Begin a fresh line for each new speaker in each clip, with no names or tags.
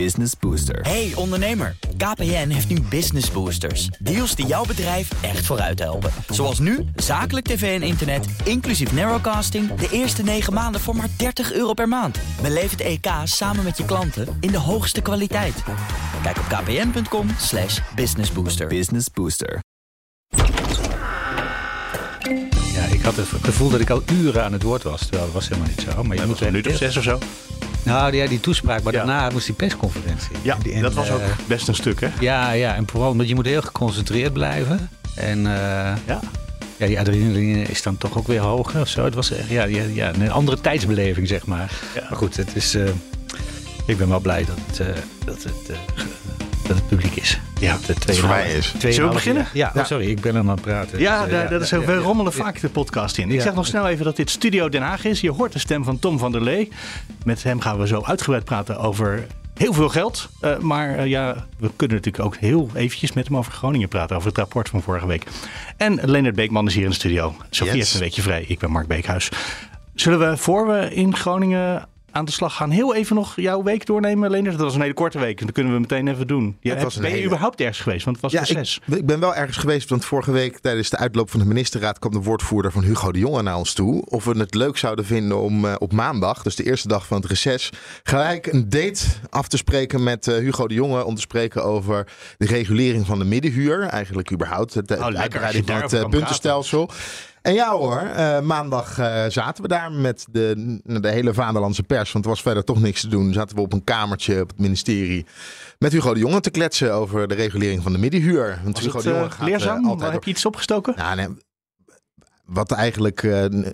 Business Booster.
Hey ondernemer, KPN heeft nu Business Boosters. Deals die jouw bedrijf echt vooruit helpen. Zoals nu, zakelijk tv en internet, inclusief narrowcasting... de eerste 9 maanden voor maar 30 euro per maand. Beleef het EK samen met je klanten in de hoogste kwaliteit. Kijk op kpn.com slash businessbooster.
Business Booster.
Ja, ik had het gevoel dat ik al uren aan het woord was. Terwijl dat was helemaal niet zo. Maar je moet
een minuut of zes of zo.
Nou ja, die toespraak. Maar
Ja.
daarna moest die persconferentie.
Ja,
en,
dat was ook
eh,
best een stuk, hè?
Ja, ja, en vooral omdat je moet heel geconcentreerd blijven. En eh,
Ja.
ja, die adrenaline is dan toch ook weer hoger of zo. Het was echt, ja, ja, ja, een andere tijdsbeleving, zeg maar.
Ja.
Maar goed, het is, eh, ik ben wel blij dat het, dat het, dat het publiek is.
Ja,
het
het voorbij is.
Zullen we beginnen?
Ja, oh, sorry, ik ben aan het praten.
Ja,
Dus,
dat is ook, we rommelen vaak de podcast in. Ik
Ja.
zeg nog snel even dat dit Studio Den Haag is. Je hoort de stem van Tom van der Lee. Met hem gaan we zo uitgebreid praten over heel veel geld. Eh, maar eh, ja, we kunnen natuurlijk ook heel eventjes met hem over Groningen praten. Over het rapport van vorige week. En Leonard Beekman is hier in de studio. Sofie
Yes.
heeft een weekje vrij. Ik ben Mark Beekhuis. Zullen we voor we in Groningen aan de slag gaan heel even nog jouw week doornemen, Leonard? Dat was een hele korte week. En dat kunnen we meteen even doen. Ja,
het was een
ben je überhaupt ergens geweest? Want het was
Ja, ik, ik ben wel ergens geweest, want vorige week tijdens de uitloop van de ministerraad kwam de woordvoerder van Hugo de Jonge naar ons toe. Of we het leuk zouden vinden om eh, op maandag, dus de eerste dag van het reces, gelijk een date af te spreken met eh, Hugo de Jonge. Om te spreken over de regulering van de middenhuur. Eigenlijk überhaupt het,
Oh, lekker,
uitbreiding van het
daarover
eh, puntenstelsel. En ja hoor, eh, maandag eh, zaten we daar met de, de hele vaderlandse pers. Want er was verder toch niks te doen. Zaten we op een kamertje op het ministerie met Hugo de Jonge te kletsen over de regulering van de middenhuur. Want
Was
Hugo
het
de Jonge
eh,
gaat
leerzaam?
altijd
Heb je iets opgestoken?
nou, nee, wat eigenlijk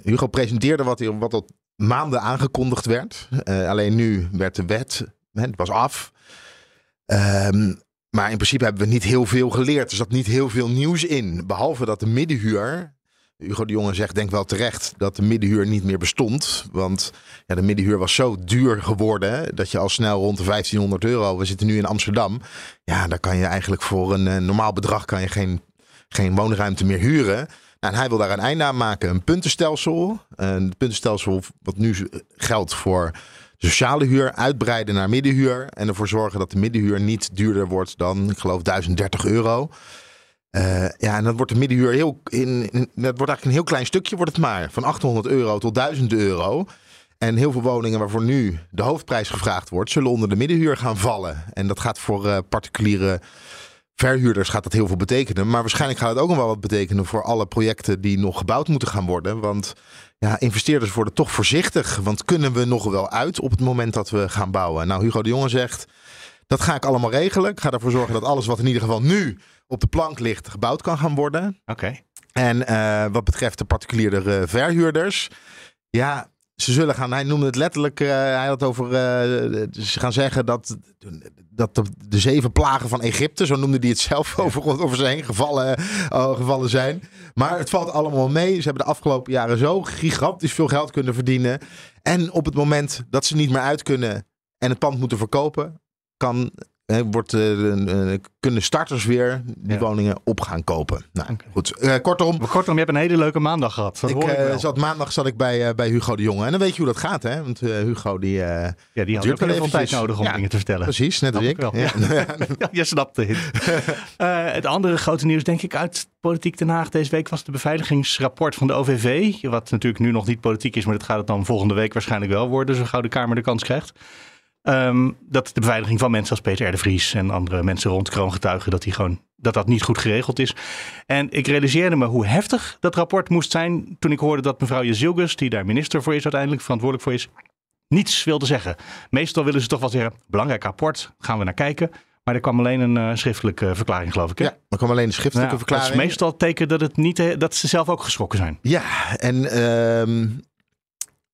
Hugo presenteerde wat, hij- wat al maanden aangekondigd werd. Alleen nu werd de wet, hè, het was af. Ehm, maar in principe hebben we niet heel veel geleerd. Er zat niet heel veel nieuws in. Behalve dat de middenhuur. Hugo de Jonge zegt, denk wel terecht, dat de middenhuur niet meer bestond. Want ja, de middenhuur was zo duur geworden dat je al snel rond de 1500 euro. We zitten nu in Amsterdam. Ja, daar kan je eigenlijk voor een eh, normaal bedrag kan je geen, geen woonruimte meer huren. Nou, en hij wil daar een einde aan maken. Een puntenstelsel. Een puntenstelsel wat nu geldt voor sociale huur. Uitbreiden naar middenhuur. En ervoor zorgen dat de middenhuur niet duurder wordt dan, ik geloof, 1030 euro. Eh, ja, en dan wordt de middenhuur heel. In, in- dat wordt eigenlijk een heel klein stukje, wordt het maar. Van 800 euro tot 1000 euro. En heel veel woningen waarvoor nu de hoofdprijs gevraagd wordt, zullen onder de middenhuur gaan vallen. En dat gaat voor eh, particuliere verhuurders gaat dat heel veel betekenen. Maar waarschijnlijk gaat het ook nog wel wat betekenen voor alle projecten die nog gebouwd moeten gaan worden. Want ja, investeerders worden toch voorzichtig. Want kunnen we nog wel uit op het moment dat we gaan bouwen? Nou, Hugo de Jonge zegt, dat ga ik allemaal regelen. Ik ga ervoor zorgen dat alles wat in ieder geval nu op de plank ligt, gebouwd kan gaan worden.
Oké.
En eh, wat betreft de particuliere eh, verhuurders, ja, ze zullen gaan. Hij noemde het letterlijk. eh, hij had over. ze gaan zeggen dat, dat de, de zeven plagen van Egypte, zo noemde hij het zelf, over, over ze heen gevallen, gevallen zijn. Maar het valt allemaal mee. Ze hebben de afgelopen jaren zo gigantisch veel geld kunnen verdienen. En op het moment dat ze niet meer uit kunnen en het pand moeten verkopen, kan. Wordt, eh, kunnen starters weer die
Ja.
woningen op gaan kopen. Nou, goed. Eh, kortom,
Maar kortom, je hebt een hele leuke maandag gehad. Dat
ik, eh, zat, maandag zat ik bij, bij Hugo de Jonge. En dan weet je hoe dat gaat, hè? Want Hugo die...
ja, die had ook heel veel tijd nodig om
Ja,
dingen te vertellen.
precies, net als ik.
wel.
Ja.
Je snapte het. Het andere grote nieuws, denk ik, uit Politiek Den Haag deze week was de beveiligingsrapport van de OVV. Wat natuurlijk nu nog niet politiek is, maar dat gaat het dan volgende week waarschijnlijk wel worden, zo gauw de Kamer de kans krijgt. Ehm, dat de beveiliging van mensen als Peter R. de Vries en andere mensen rond kroongetuigen, dat, die gewoon, dat dat niet goed geregeld is. En ik realiseerde me hoe heftig dat rapport moest zijn toen ik hoorde dat mevrouw Jezilgus, die daar minister voor is uiteindelijk, verantwoordelijk voor is, niets wilde zeggen. Meestal willen ze toch wel zeggen, belangrijk rapport, gaan we naar kijken. Maar er kwam alleen een eh, schriftelijke verklaring, geloof ik. Hè?
ja, maar kwam alleen de schriftelijke
Nou, Dat
verklaring.
is meestal teken dat, het niet, eh, dat ze zelf ook geschrokken zijn.
Ja, en ehm,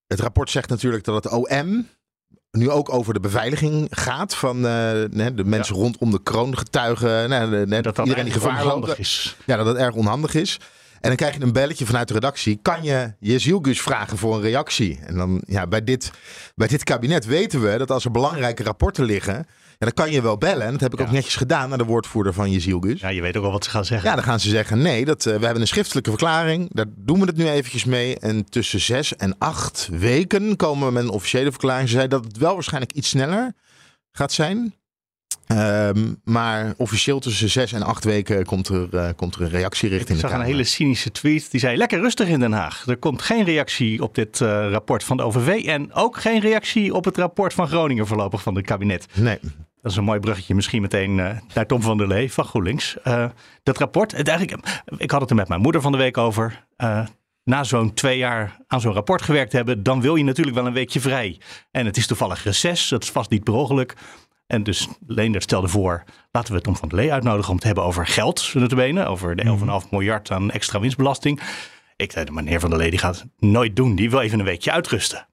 het rapport zegt natuurlijk dat het OM nu ook over de beveiliging gaat van eh, de mensen rondom de kroongetuigen. Nee, nee, nee,
Dat dat
iedereen die gevaar loopt.
is.
Ja, dat het erg onhandig is. En dan krijg je een belletje vanuit de redactie. Kan je Jezielgus vragen voor een reactie? En dan, ja, bij dit, bij dit kabinet weten we dat als er belangrijke rapporten liggen, dan kan je wel bellen. En dat heb ik ook netjes gedaan naar de woordvoerder van Jezielgus.
Ja, je weet ook al wat ze gaan zeggen.
Ja, dan gaan ze zeggen: nee, dat, eh, we hebben een schriftelijke verklaring. Daar doen we het nu eventjes mee. En tussen zes en acht weken komen we met een officiële verklaring. Ze zei dat het wel waarschijnlijk iets sneller gaat zijn. Ehm, maar officieel tussen zes en acht weken komt er, uh, komt er een reactie richting
Ik
de
zag
Kamer.
een hele cynische tweet. Die zei, lekker rustig in Den Haag. Er komt geen reactie op dit uh, rapport van de OVV. En ook geen reactie op het rapport van Groningen voorlopig van het kabinet.
Nee.
Dat is een mooi bruggetje misschien meteen uh, naar Tom van der Lee van GroenLinks. dat rapport, het eigenlijk, ik had het er met mijn moeder van de week over na zo'n twee jaar aan zo'n rapport gewerkt hebben, dan wil je natuurlijk wel een weekje vrij. En het is toevallig reces, dat is vast niet per ongeluk. En dus Leendert stelde voor, laten we Tom van der Lee uitnodigen om het te hebben over geld, notabene, over de 11,5 miljard aan extra winstbelasting. Ik zei, meneer van der Lee, die gaat het nooit doen, die wil even een weekje uitrusten.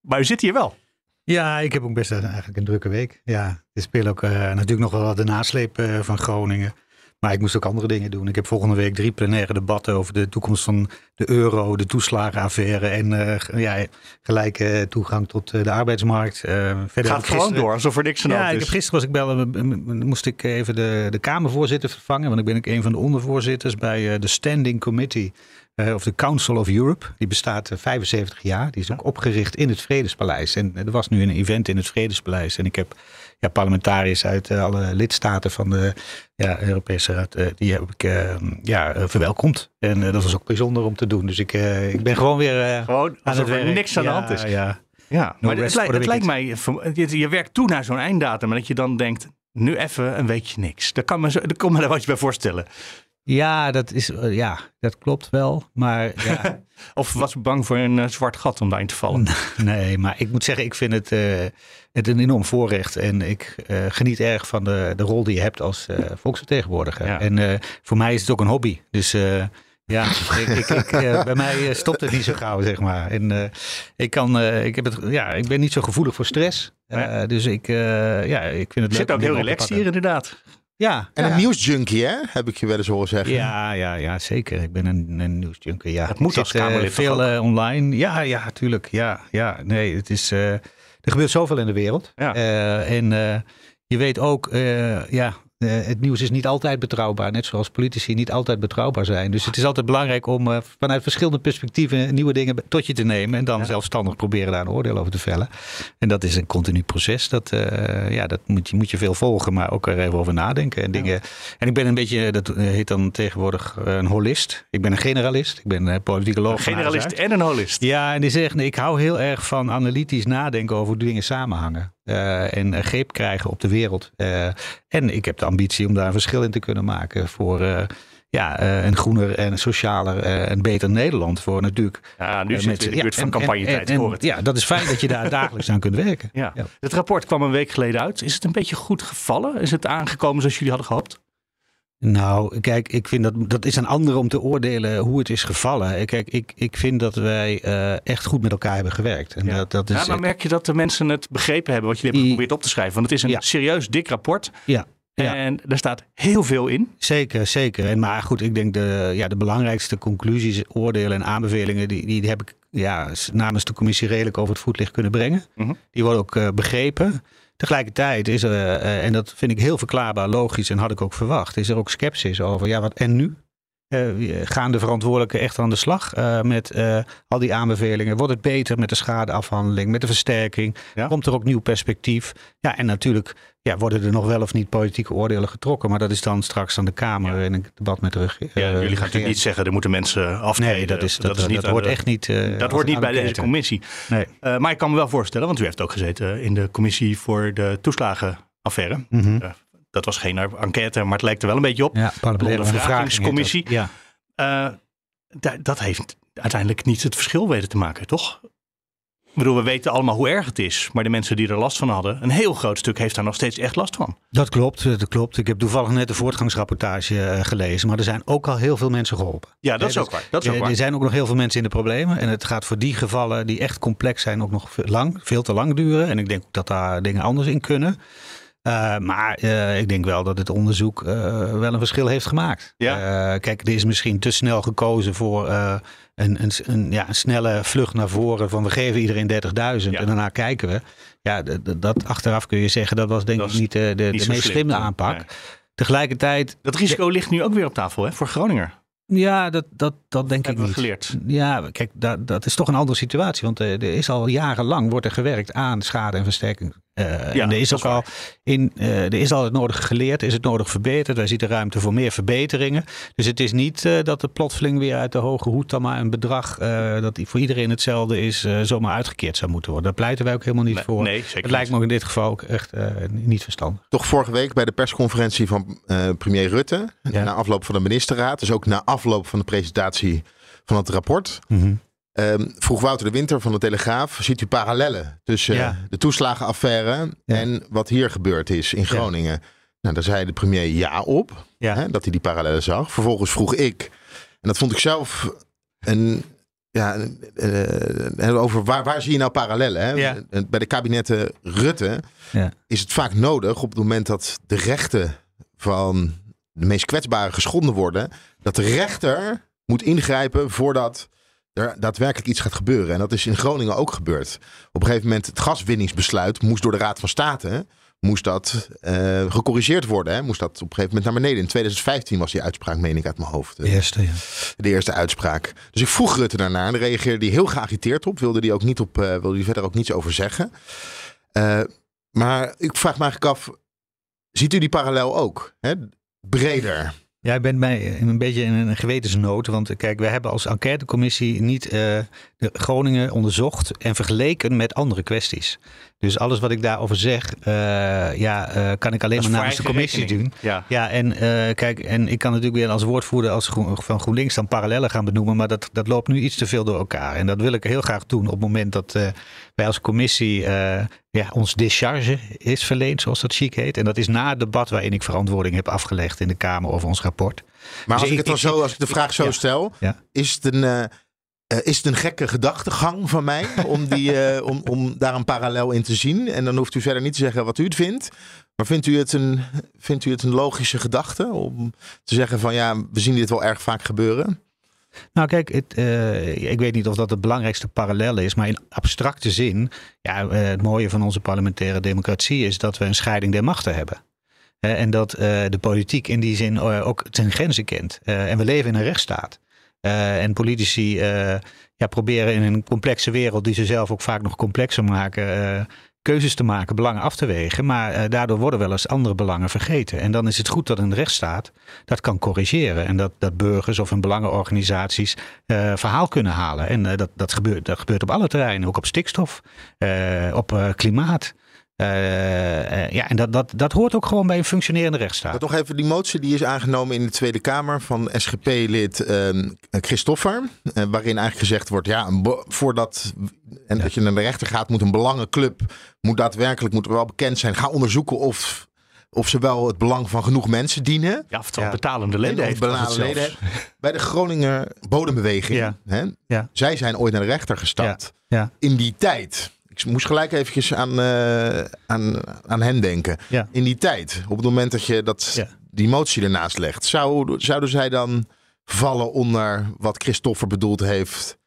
Maar u zit hier wel.
Ja, ik heb ook best eigenlijk een drukke week. Ja, er speelt ook uh, natuurlijk nog wel wat de nasleep uh, van Groningen. Maar ik moest ook andere dingen doen. Ik heb volgende week drie plenaire debatten over de toekomst van de euro, de toeslagenaffaire en uh, ja, gelijke toegang tot de arbeidsmarkt.
Verder Gaat gewoon door, alsof er niks aan
ja,
is.
Ik heb, gisteren was ik bellen, moest ik even de, de Kamervoorzitter vervangen, want ik ben ook een van de ondervoorzitters bij de Standing Committee of de Council of Europe. Die bestaat uh, 75 jaar. Die is ook opgericht in het Vredespaleis. En er was nu een event in het Vredespaleis. En ik heb ja, parlementariërs uit alle lidstaten van de ja, Europese Raad. die heb ik ja, verwelkomd. En dat was ook bijzonder om te doen. Dus ik, ik ben gewoon weer
gewoon
aan het werk.
niks aan de hand is.
Ja,
ja. maar het, lijkt, het lijkt mij, je, je werkt toe naar zo'n einddatum. En dat je dan denkt, nu even een weekje niks. Daar kan me, zo, daar kan me wat je bij voorstellen.
Ja, dat, is, uh, ja, dat klopt wel. Maar, ja.
of was bang voor een uh, zwart gat om daarin te vallen?
Nee, maar ik moet zeggen, ik vind het, uh, het een enorm voorrecht. En ik geniet erg van de, de rol die je hebt als volksvertegenwoordiger. Ja. En voor mij is het ook een hobby. Dus ja, ik, ik, ik, bij mij stopt het niet zo gauw, zeg maar. En ik, kan, ik, heb het, ja, ik ben niet zo gevoelig voor stress. Ja. Dus ik, ja, ik vind het
Zit
leuk.
ook heel relaxed hier inderdaad.
Ja.
En
ja.
een nieuwsjunkie, hè? Heb ik je wel eens horen zeggen.
Ja, ja, ja zeker. Ik ben een, een nieuwsjunkie. Ja.
Het moet
ik
als
zit,
Kamerlid
uh, veel uh, online. Ja, ja, tuurlijk. Ja, ja. Nee, het is. Uh, er gebeurt zoveel in de wereld.
Ja.
en je weet ook, ja. Het nieuws is niet altijd betrouwbaar, net zoals politici niet altijd betrouwbaar zijn. Dus het is altijd belangrijk om vanuit verschillende perspectieven nieuwe dingen tot je te nemen en dan ja. zelfstandig proberen daar een oordeel over te vellen. En dat is een continu proces. Dat, ja, dat moet, je, moet je veel volgen, maar ook er even over nadenken. En, dingen. en ik ben een beetje, dat heet dan tegenwoordig een holist. Ik ben een generalist. Ik ben een politicoloog.
Een generalist en een holist.
Ja, en die zegt, ik hou heel erg van analytisch nadenken over hoe dingen samenhangen. Uh, en uh, greep krijgen op de wereld. Uh, en ik heb de ambitie om daar een verschil in te kunnen maken voor ja, een groener en socialer en beter Nederland. Voor natuurlijk.
Ja, nu zit het in de buurt van campagnetijd. En, en, en,
ja, dat is fijn dat je daar dagelijks aan kunt werken.
Ja. ja. Het rapport kwam een week geleden uit. Is het een beetje goed gevallen? Is het aangekomen zoals jullie hadden gehoopt?
Nou, kijk, ik vind dat dat is aan anderen om te oordelen hoe het is gevallen. Kijk, ik, ik vind dat wij uh, echt goed met elkaar hebben gewerkt. En
ja.
dat, dat is,
ja, maar merk je dat de mensen het begrepen hebben wat je hebt geprobeerd op te schrijven? Want het is een
ja.
serieus dik rapport.
Ja.
Ja. En daar staat heel veel in.
Zeker, zeker. En maar goed, ik denk de, ja, de belangrijkste conclusies, oordelen en aanbevelingen, die, die heb ik ja, namens de commissie redelijk over het voetlicht kunnen brengen.
Mhm.
Die worden ook uh, begrepen. Tegelijkertijd is er, uh, en dat vind ik heel verklaarbaar, logisch en had ik ook verwacht, is er ook sceptisch over. Ja, wat en nu? Uh, gaan de verantwoordelijken echt aan de slag uh, met uh, al die aanbevelingen? Wordt het beter met de schadeafhandeling, met de versterking?
Ja.
Komt er ook nieuw perspectief? Ja, en natuurlijk ja, worden er nog wel of niet politieke oordelen getrokken. Maar dat is dan straks aan de Kamer
Ja.
in een debat met de regering.
Ja, jullie gaan natuurlijk niet zeggen, er moeten mensen aftreden.
Nee, dat, is, dat, dat,
niet
dat hoort echt niet. eh,
Dat hoort niet bij
de
deze commissie.
Nee.
Eh, maar ik kan me wel voorstellen, want u heeft ook gezeten in de commissie voor de toeslagenaffaire. Eh, dat was geen enquête, maar het lijkt er wel een beetje op.
Ja, parlementaire ondervraging heet
Eh, da- dat heeft uiteindelijk niet het verschil weten te maken, toch? Ik bedoel, we weten allemaal hoe erg het is. Maar de mensen die er last van hadden, een heel groot stuk heeft daar nog steeds echt last van.
dat. Klopt, dat klopt. Ik heb toevallig net de voortgangsrapportage eh, gelezen. Maar er zijn ook al heel veel mensen geholpen.
Ja, dat
Ja,
is ook waar. Dat is ook
Eh,
waar.
Er zijn ook nog heel veel mensen in de problemen. En het gaat voor die gevallen die echt complex zijn ook nog veel, lang, veel te lang duren. En ik denk ook dat daar dingen anders in kunnen. Eh, maar eh, ik denk wel dat het onderzoek eh, wel een verschil heeft gemaakt.
Ja.
Kijk, er is misschien te snel gekozen voor een, een, een, ja, een snelle vlucht naar voren van we geven iedereen 30.000
Ja.
en daarna kijken we. Ja, dat achteraf kun je zeggen dat was denk
Dat
ik niet de, de,
niet
de
zo
meest
slim,
slimme aanpak.
Nee.
Tegelijkertijd,
Dat risico ligt nu ook weer op tafel hè, voor Groninger.
ja, dat, dat, dat denk ik
Hebben we
niet.
geleerd.
Ja, kijk, dat, dat is toch een andere situatie. Want er is al jarenlang wordt er gewerkt aan schade- en versterking, Uh,
Ja,
en er is ook
is
al in, uh, er is al het nodige geleerd, is het nodig verbeterd. Wij zien de ruimte voor meer verbeteringen. Dus het is niet uh, dat het plotseling weer uit de hoge hoed dan maar een bedrag dat voor iedereen hetzelfde is, zomaar uitgekeerd zou moeten worden. Daar pleiten wij ook helemaal niet
Nee,
voor.
nee, zeker
het lijkt
niet.
me ook in dit geval ook echt niet verstandig.
Toch vorige week bij de persconferentie van eh, premier Rutte,
Ja.
na afloop van de ministerraad, dus ook na afloop van de presentatie van het rapport,
Mhm.
Ehm, vroeg Wouter de Winter van de Telegraaf, ziet u parallellen tussen
Ja.
de toeslagenaffaire
Ja.
en wat hier gebeurd is in Groningen? Nou, daar zei de premier ja op,
Ja.
hè, dat hij die parallellen zag. Vervolgens vroeg ik, en dat vond ik zelf een... Ja, eh, over waar, waar zie je nou parallellen? Hè?
Ja.
Bij de kabinetten Rutte
Ja.
is het vaak nodig op het moment dat de rechten van de meest kwetsbaren geschonden worden, dat de rechter moet ingrijpen voordat er daadwerkelijk iets gaat gebeuren. En dat is in Groningen ook gebeurd. Op een gegeven moment het gaswinningsbesluit moest door de Raad van State moest dat eh, gecorrigeerd worden. Hè? Moest dat op een gegeven moment naar beneden. In 2015 was die uitspraak, meen ik uit mijn hoofd.
De eerste, ja.
De eerste uitspraak. Dus ik vroeg Rutte daarna en daar reageerde hij heel geagiteerd op. Wilde hij ook niet op, eh, wilde hij verder ook niets over zeggen. Eh, maar ik vraag me eigenlijk af, ziet u die parallel ook? Hè? Breder.
Ja, ik ben mij een beetje in een gewetensnood. Want eh, kijk, we hebben als enquêtecommissie niet de Groningen onderzocht en vergeleken met andere kwesties. Dus alles wat ik daarover zeg, eh, ja, eh, kan ik alleen maar namens de commissie
rekening.
doen.
Ja.
Ja, en eh, kijk, en ik kan natuurlijk weer als woordvoerder als Groen- van GroenLinks dan parallellen gaan benoemen, maar dat, dat loopt nu iets te veel door elkaar. En dat wil ik heel graag doen op het moment dat eh, wij als commissie eh, ja, ons discharge is verleend, zoals dat chic heet. En dat is na het debat waarin ik verantwoording heb afgelegd in de Kamer over ons rapport.
Maar
Dus
als ik
ik-
het dan
ik-
zo, als ik de vraag zo
ja.
stel,
Ja.
is het een. Eh, is het een gekke gedachtegang van mij om, die, eh, om, om daar een parallel in te zien? En dan hoeft u verder niet te zeggen wat u het vindt. Maar vindt u het een, vindt u het een logische gedachte om te zeggen van ja, we zien dit wel erg vaak gebeuren?
Nou, kijk, het, eh, ik weet niet of dat het belangrijkste parallel is, maar in abstracte zin, ja, het mooie van onze parlementaire democratie is dat we een scheiding der machten hebben. En dat de politiek in die zin ook zijn grenzen kent. En we leven in een rechtsstaat. Eh, en politici eh, ja, proberen in een complexe wereld, die ze zelf ook vaak nog complexer maken, eh, keuzes te maken, belangen af te wegen. Maar daardoor worden wel eens andere belangen vergeten. En dan is het goed dat een rechtsstaat dat kan corrigeren. En dat, dat burgers of hun belangenorganisaties verhaal kunnen halen. En dat, dat, gebeurt, dat gebeurt op alle terreinen, ook op stikstof, op klimaat. Eh, eh, ja, en dat, dat, dat hoort ook gewoon bij een functionerende rechtsstaat.
Dat nog even die motie die is aangenomen in de Tweede Kamer van SGP-lid ehm Christoffer. eh, waarin eigenlijk gezegd wordt, ja, voordat en dat je naar de rechter gaat, moet een belangenclub, moet daadwerkelijk moet wel bekend zijn. Ga onderzoeken of, of ze wel het belang van genoeg mensen dienen.
Ja, of het wel
Ja.
betalende
En
leden
of
heeft.
leden. Bij de Groninger Bodembeweging,
Ja.
hè,
Ja.
zij zijn ooit naar de rechter gestapt.
Ja.
In die tijd. Ik moest gelijk eventjes aan, eh, aan, aan hen denken.
Ja.
In die tijd, op het moment dat je dat,
Ja.
die motie ernaast legt, zou, zouden zij dan vallen onder wat Christoffer bedoeld heeft?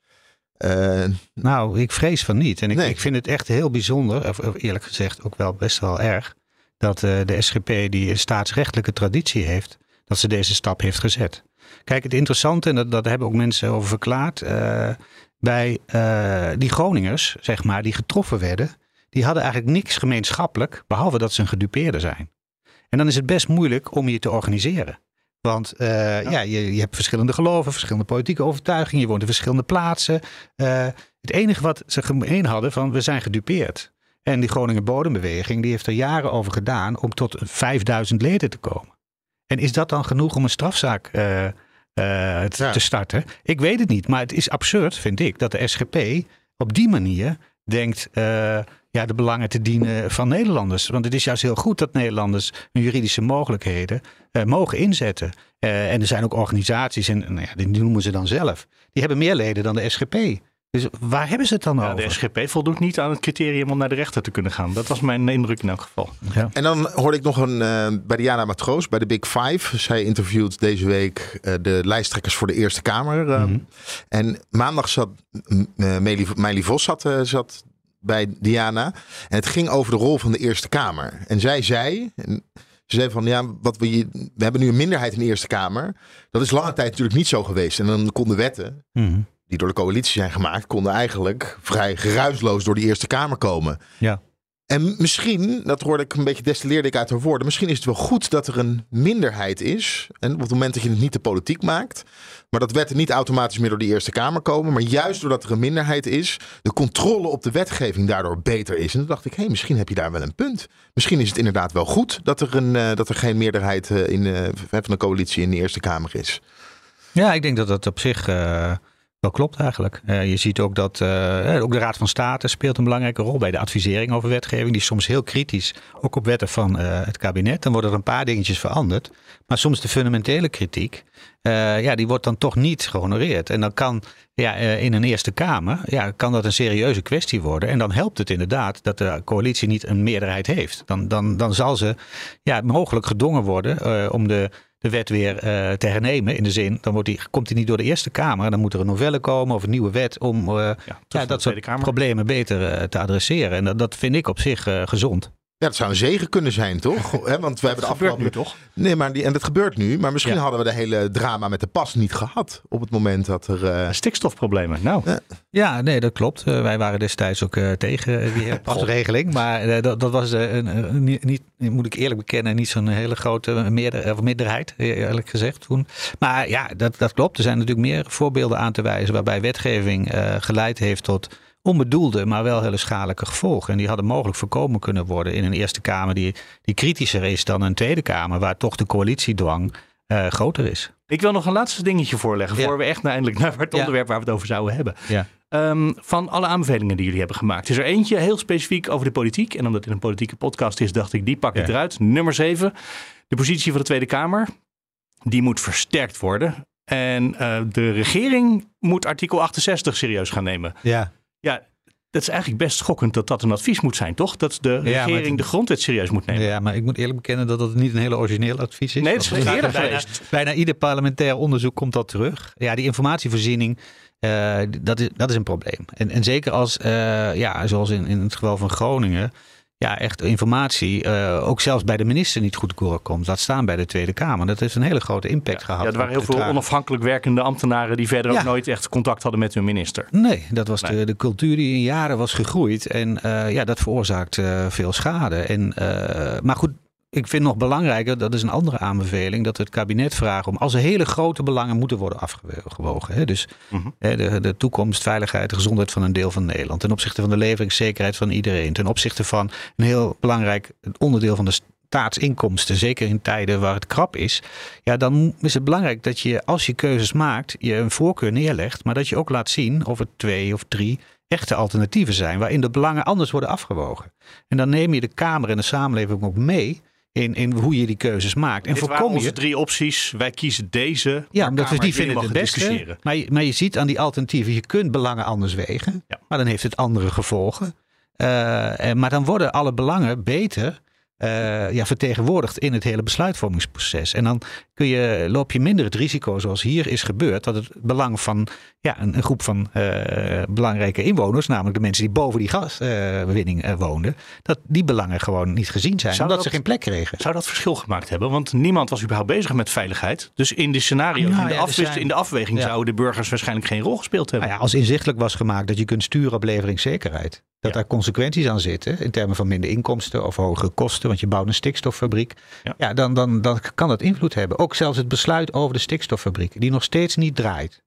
Eh,
Nou, ik vrees van niet. En ik,
Nee.
ik vind het echt heel bijzonder, of, of eerlijk gezegd ook wel best wel erg, dat eh, de SGP die een staatsrechtelijke traditie heeft, dat ze deze stap heeft gezet. Kijk, het interessante, en dat, dat hebben ook mensen over verklaard, bij eh, die Groningers, zeg maar, die getroffen werden, die hadden eigenlijk niks gemeenschappelijk, behalve dat ze een gedupeerde zijn. En dan is het best moeilijk om je te organiseren. Want eh, ja. je, je hebt verschillende geloven, verschillende politieke overtuigingen. Je woont in verschillende plaatsen. Eh, het enige wat ze gemeen hadden van we zijn gedupeerd. En die Groningen Bodembeweging die heeft er jaren over gedaan om tot 5000 leden te komen. En is dat dan genoeg om een strafzaak
Ja.
te starten? Ik weet het niet, maar het is absurd, vind ik, dat de SGP op die manier denkt eh, ja, de belangen te dienen van Nederlanders. Want het is juist heel goed dat Nederlanders hun juridische mogelijkheden eh, mogen inzetten. Eh, en er zijn ook organisaties, en nou ja, die noemen ze dan zelf, die hebben meer leden dan de SGP. Dus waar hebben ze het dan
Ja,
over?
de SGP voldoet niet aan het criterium om naar de rechter te kunnen gaan. Dat was mijn indruk in elk geval.
Ja.
en dan hoorde ik nog een, eh, bij Diana Matroos, bij de Big Five. Zij interviewt deze week eh, de lijsttrekkers voor de Eerste Kamer. eh,
Mhm.
En maandag zat eh, Meili, Vos zat, eh, zat bij Diana. En het ging over de rol van de Eerste Kamer. En zij zei, en ze zei van ja, wat we, we hebben nu een minderheid in de Eerste Kamer. Dat is lange tijd natuurlijk niet zo geweest. En dan konden wetten,
Mhm.
Die door de coalitie zijn gemaakt, konden eigenlijk vrij geruisloos door de Eerste Kamer komen.
Ja.
En misschien, dat hoorde ik een beetje destilleerde ik uit haar woorden. Misschien is het wel goed dat er een minderheid is. En op het moment dat je het niet de politiek maakt. Maar dat wetten niet automatisch meer door de Eerste Kamer komen. Maar juist doordat er een minderheid is. De controle op de wetgeving daardoor beter is. En toen dacht ik, hé, hey, misschien heb je daar wel een punt. Misschien is het inderdaad wel goed dat er, een, uh, dat er geen meerderheid uh, in, uh, van de coalitie in de Eerste Kamer is.
Ja, ik denk dat dat op zich klopt eigenlijk. Uh, je ziet ook dat uh, ook de Raad van State speelt een belangrijke rol bij de advisering over wetgeving. Die is soms heel kritisch, ook op wetten van het kabinet. Dan worden er een paar dingetjes veranderd. Maar soms de fundamentele kritiek, ja, die wordt dan toch niet gehonoreerd. En dan kan ja, in een Eerste Kamer ja, kan dat een serieuze kwestie worden. En dan helpt het inderdaad dat de coalitie niet een meerderheid heeft. Dan, dan, dan zal ze ja, mogelijk gedwongen worden om de de wet weer uh, te hernemen. In de zin, dan wordt die, komt die niet door de Eerste Kamer. Dan moet er een novelle komen of een nieuwe wet om uh, ja, ja, dat soort problemen beter uh, te adresseren. En dat, dat vind ik op zich gezond.
Ja, dat zou een zegen kunnen zijn, toch? He, want we hebben de afgelopen...
nu toch?
Nee, maar die, en dat gebeurt nu. Maar misschien ja. hadden we de hele drama met de pas niet gehad. Op het moment dat er... Uh...
Stikstofproblemen, nou.
Ja. ja, nee, dat klopt. Uh, wij waren destijds ook uh, tegen die pasregeling. maar dat, dat was niet, niet, moet ik eerlijk bekennen, niet zo'n hele grote meerder, of minderheid, eerlijk gezegd. Toen. Maar ja, dat, dat klopt. Er zijn natuurlijk meer voorbeelden aan te wijzen waarbij wetgeving geleid heeft tot onbedoelde, maar wel hele schadelijke gevolgen. En die hadden mogelijk voorkomen kunnen worden in een Eerste Kamer die, die kritischer is dan een Tweede Kamer, waar toch de coalitiedwang uh, groter is.
Ik wil nog een laatste dingetje voorleggen, ja. voor we echt eindelijk naar het onderwerp waar we het over zouden hebben.
Ja.
Um, van alle aanbevelingen die jullie hebben gemaakt, is er eentje heel specifiek over de politiek. En omdat het een politieke podcast is, dacht ik, die pak ik eruit. Nummer 7, de positie van de Tweede Kamer. Die moet versterkt worden. En uh, de regering moet artikel 68 serieus gaan nemen.
Ja.
Ja, dat is eigenlijk best schokkend dat dat een advies moet zijn, toch? Dat de regering het, de grondwet serieus moet nemen.
Ja, maar ik moet eerlijk bekennen dat dat niet een hele origineel advies is.
Nee, het is eerder
bijna, bijna ieder parlementair onderzoek komt dat terug. Ja, die informatievoorziening, uh, dat, is, dat is een probleem. En, en zeker als, uh, ja, zoals in, in het geval van Groningen ja, echt informatie uh, ook zelfs bij de minister niet goed komt. Laat staan bij de Tweede Kamer. Dat heeft een hele grote impact
ja,
gehad.
Ja, er waren heel veel onafhankelijk werkende ambtenaren die verder ja. ook nooit echt contact hadden met hun minister.
Nee, dat was nee. De, de cultuur die in jaren was gegroeid. En uh, ja, dat veroorzaakt uh, veel schade. En, maar goed, ik vind nog belangrijker, dat is een andere aanbeveling, dat het kabinet vragen om als er hele grote belangen moeten worden afgewogen. Hè, dus uh -huh. hè, de, de toekomst, veiligheid, de gezondheid van een deel van Nederland. Ten opzichte van de leveringszekerheid van iedereen. Ten opzichte van een heel belangrijk onderdeel van de staatsinkomsten, zeker in tijden waar het krap is. Ja, dan is het belangrijk dat je als je keuzes maakt, je een voorkeur neerlegt, maar dat je ook laat zien of het twee of drie echte alternatieven zijn, waarin de belangen anders worden afgewogen. En dan neem je de Kamer en de samenleving ook mee in, in hoe je die keuzes maakt. En
Dit
voorkom
onze
je
drie opties. Wij kiezen deze.
Ja, omdat we die vinden het beste. Maar je, maar je ziet aan die alternatieven, je kunt belangen anders wegen.
Ja.
Maar dan heeft het andere gevolgen. Uh, maar dan worden alle belangen beter uh, ja, vertegenwoordigd in het hele besluitvormingsproces. En dan kun je, loop je minder het risico, zoals hier is gebeurd, dat het belang van ja, een, een groep van uh, belangrijke inwoners, namelijk de mensen die boven die gaswinning uh, woonden, dat die belangen gewoon niet gezien zijn,
zou
omdat
dat,
ze geen plek kregen.
Zou dat verschil gemaakt hebben? Want niemand was überhaupt bezig met veiligheid. Dus in de scenario's, nou, in, de ja, afwist, zijn, in de afweging, ja. zouden de burgers waarschijnlijk geen rol gespeeld hebben.
Nou ja, als inzichtelijk was gemaakt dat je kunt sturen op leveringszekerheid. Dat daar consequenties aan zitten in termen van minder inkomsten of hogere kosten, want je bouwt een stikstoffabriek. Ja, ja dan, dan, dan kan dat invloed hebben. Ook zelfs het besluit over de stikstoffabriek, die nog steeds niet draait.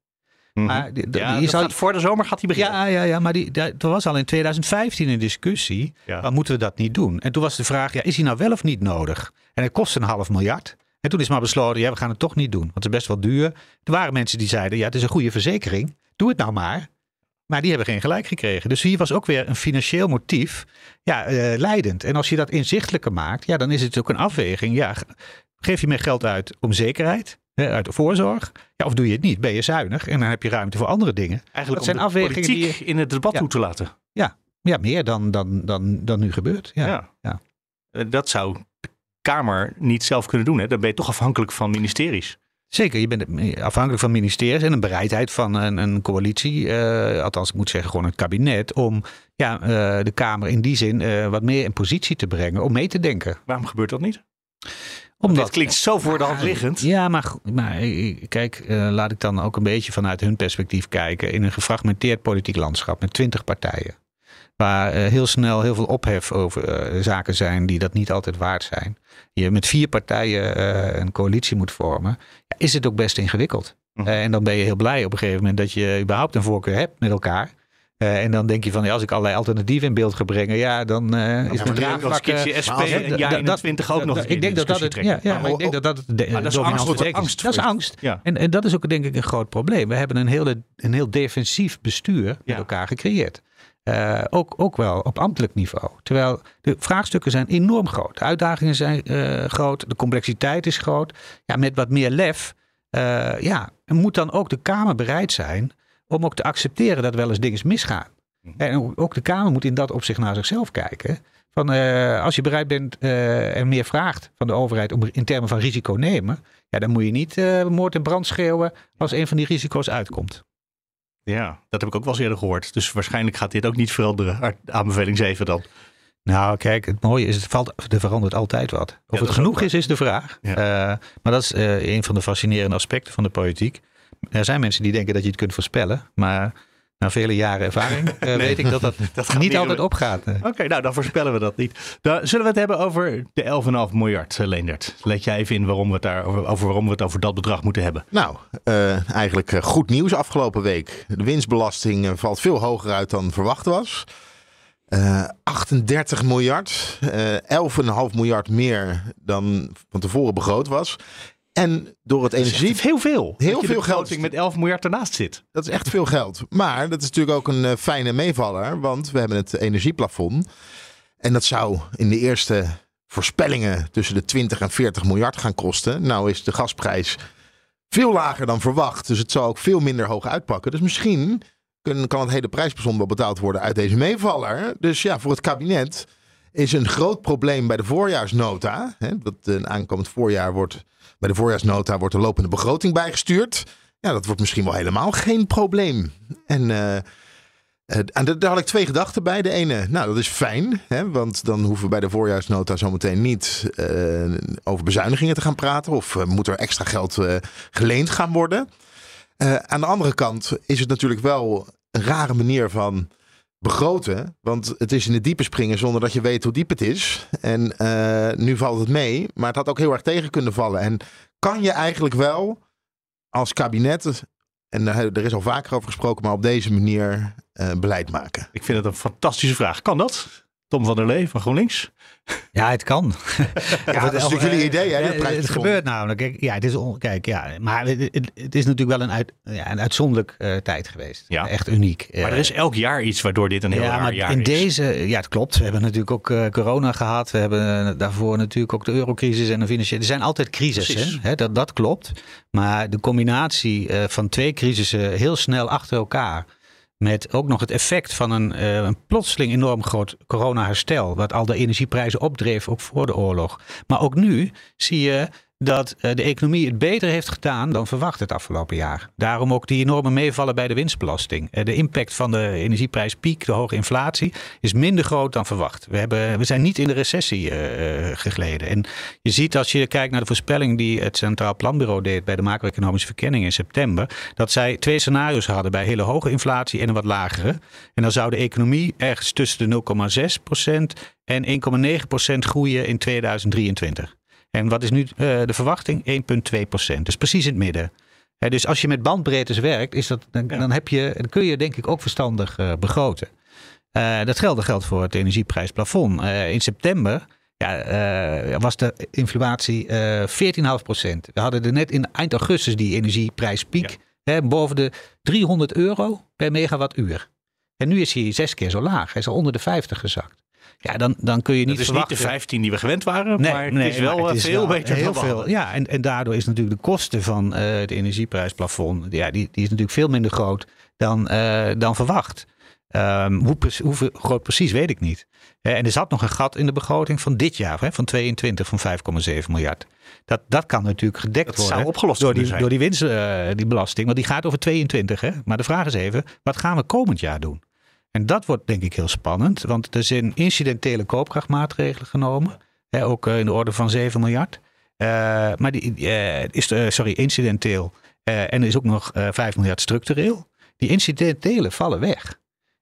Mm -hmm. maar die, ja, voor de zomer gaat die beginnen.
Ja, ja, ja maar die, die, er was al in 2015 een discussie. Ja. Moeten we dat niet doen? En toen was de vraag, ja, is die nou wel of niet nodig? En het kost een half miljard. En toen is maar besloten, ja, we gaan het toch niet doen. Want het is best wel duur. Er waren mensen die zeiden, ja, het is een goede verzekering. Doe het nou maar. Maar die hebben geen gelijk gekregen. Dus hier was ook weer een financieel motief ja, uh, leidend. En als je dat inzichtelijker maakt, ja, dan is het ook een afweging. Ja, geef je meer geld uit om zekerheid, hè, uit de voorzorg? Ja, of doe je het niet? Ben je zuinig en dan heb je ruimte voor andere dingen.
Eigenlijk
dat
zijn afwegingen die je in het debat
ja,
toe te laten.
Ja, ja meer dan, dan, dan, dan nu gebeurt. Ja.
Ja.
Ja.
Uh, dat zou de Kamer niet zelf kunnen doen. Hè? Dan ben je toch afhankelijk van ministeries.
Zeker, je bent afhankelijk van ministeries en een bereidheid van een, een coalitie, uh, althans ik moet zeggen gewoon het kabinet, om ja, uh, de Kamer in die zin uh, wat meer in positie te brengen om mee te denken.
Waarom gebeurt dat niet? Omdat klinkt zo voor de hand liggend.
Ja, maar, maar kijk, laat ik dan ook een beetje vanuit hun perspectief kijken in een gefragmenteerd politiek landschap met twintig partijen. waar eh, heel snel heel veel ophef over eh, zaken zijn die dat niet altijd waard zijn. Je met vier partijen eh, een coalitie moet vormen, is het ook best ingewikkeld.
Mhm.
Eh, en dan ben je heel blij op een gegeven moment dat je überhaupt een voorkeur hebt met elkaar. Eh, en dan denk je van, ja, als ik allerlei alternatieven in beeld ga brengen, ja, dan eh, is
Ja, als
draagvlak...
skitsje SP en ja
dat-
21 ook nog
ik denk dat dat het, ja, ja, maar ik denk dat dat het de,
Maar dat is angst,
is. Dat is angst.
Ja.
En, en dat is ook denk ik een groot probleem. We hebben een, hele, een heel defensief bestuur met elkaar gecreëerd. Eh, ook, ook wel op ambtelijk niveau. Terwijl de vraagstukken zijn enorm groot. De uitdagingen zijn eh, groot. De complexiteit is groot. Ja, met wat meer lef eh, ja, moet dan ook de Kamer bereid zijn om ook te accepteren dat wel eens dingen misgaan. En ook- de Kamer moet in dat opzicht naar zichzelf kijken. Van, als je bereid bent en meer vraagt van de overheid om in termen van risico nemen, ja, dan moet je niet moord en brand schreeuwen als een van die risico's uitkomt.
Ja, dat heb ik ook wel eens eerder gehoord. Dus waarschijnlijk gaat dit ook niet veranderen. Aanbeveling 7 dan.
Nou, kijk, het mooie is, het valt, er verandert altijd wat. Of het genoeg is, is de vraag.
Ja.
Eh, maar dat is eh, een van de fascinerende aspecten van de politiek. Er zijn mensen die denken dat je het kunt voorspellen, maar na vele jaren ervaring eh, weet ik dat dat,
Dat
niet
niet
altijd opgaat. eh.
Oké, nou dan voorspellen we dat niet. Dan zullen we het hebben over de 11,5 miljard, eh, Leendert. Let jij even in waarom we het daar, over, over waarom we het over dat bedrag moeten hebben.
Nou, eh, eigenlijk goed nieuws afgelopen week. De winstbelasting valt veel hoger uit dan verwacht was. Eh 38 miljard, eh 11,5 miljard meer dan van tevoren begroot was. En door het energie,
Heel veel.
Heel veel geld.
met 11 miljard ernaast zit.
dat is echt veel geld. Maar dat is natuurlijk ook een eh, fijne meevaller, want we hebben het energieplafond. En dat zou in de eerste voorspellingen tussen de 20 en 40 miljard gaan kosten. Nou is de gasprijs veel lager dan verwacht, dus het zal ook veel minder hoog uitpakken. Dus misschien kun- kan het hele prijsplafond wel betaald worden uit deze meevaller. Dus ja, voor het kabinet is een groot probleem bij de voorjaarsnota. Hè, dat een aankomend voorjaar wordt bij de voorjaarsnota wordt de lopende begroting bijgestuurd. Ja, dat wordt misschien wel helemaal geen probleem. En, eh, eh, en daar had ik twee gedachten bij. De ene, nou dat is fijn, hè, want dan hoeven we bij de voorjaarsnota zometeen niet eh, over bezuinigingen te gaan praten. Of moet er extra geld geleend gaan worden. Aan de andere kant is het natuurlijk wel een rare manier van begroten. Want het is in het diepe springen zonder dat je weet hoe diep het is. En eh, nu valt het mee, maar het had ook heel erg tegen kunnen vallen. En kan je eigenlijk wel als kabinet, en er is al vaker over gesproken, maar op deze manier eh, beleid maken?
Ik vind het een fantastische vraag. Kan dat? Tom van der Lee van GroenLinks.
Ja, het kan.
Ja, dat is natuurlijk jullie idee, hè?
Ja, het gebeurt namelijk. Kijk, ja, het is on- kijk, ja, maar het, het- het is natuurlijk wel een, uit, ja, een uitzonderlijk eh, tijd geweest.
Ja.
Echt uniek.
Maar er is elk jaar iets waardoor dit een heel
ja,
raar
maar
jaar
in
is.
deze, ja, het klopt. We hebben natuurlijk ook eh, corona gehad. We hebben eh, daarvoor natuurlijk ook de eurocrisis en de financiële. Er zijn altijd crisissen.
Precies.
Hè? Dat, dat klopt. Maar de combinatie eh, van twee crisissen heel snel achter elkaar. Met ook nog het effect van een, eh, een plotseling enorm groot corona-herstel. Wat al de energieprijzen opdreef, ook voor de oorlog. Maar ook nu zie je dat eh, de economie het beter heeft gedaan dan verwacht het afgelopen jaar. Daarom ook die enorme meevallen bij de winstbelasting. Eh, de impact van de energieprijspiek, de hoge inflatie, is minder groot dan verwacht. We, hebben, we zijn niet in de recessie eh, gegleden. En je ziet als je kijkt naar de voorspelling die het Centraal Planbureau deed bij de macro-economische verkenning in september, dat zij twee scenario's hadden bij hele hoge inflatie en een wat lagere. En dan zou de economie ergens tussen de 0,6% en 1,9% groeien in 2023. En wat is nu eh, de verwachting? 1,2% Dus precies in het midden. Dus als je met bandbreedtes werkt, is dat, dan, dan, heb je, dan kun je denk ik ook verstandig eh, begroten. Eh, dat geldt, geldt voor het energieprijsplafond. In september ja, was de inflatie eh 14,5% We hadden er net in eind augustus die energieprijspiek. Hè, boven de 300 euro per megawattuur. En nu is hij zes keer zo laag. Hij is al onder de 50 gezakt. Ja, dan, dan kun je niet
Het is
verwachten...
niet de 15 die we gewend waren,
Nee,
maar het
nee,
is wel
het
eh,
is
veel
wel
beter
heel veel. Ja, en, en daardoor is natuurlijk de kosten van eh het energieprijsplafond, ja, die, die is natuurlijk veel minder groot dan, eh, dan verwacht. Ehm, hoe, hoe groot precies weet ik niet. En er zat nog een gat in de begroting van dit jaar, van 22 van 5,7 miljard. Dat, dat kan natuurlijk gedekt
Dat
worden
zou opgelost
door die,
zijn.
door die winst, die belasting. Want die gaat over 22. Hè? Maar de vraag is even, wat gaan we komend jaar doen? En dat wordt denk ik heel spannend, want er zijn incidentele koopkrachtmaatregelen genomen. Hè, ook eh, in de orde van 7 miljard. Eh, maar die eh, is, sorry, incidenteel. En er is ook nog eh 5 miljard structureel. Die incidentele vallen weg.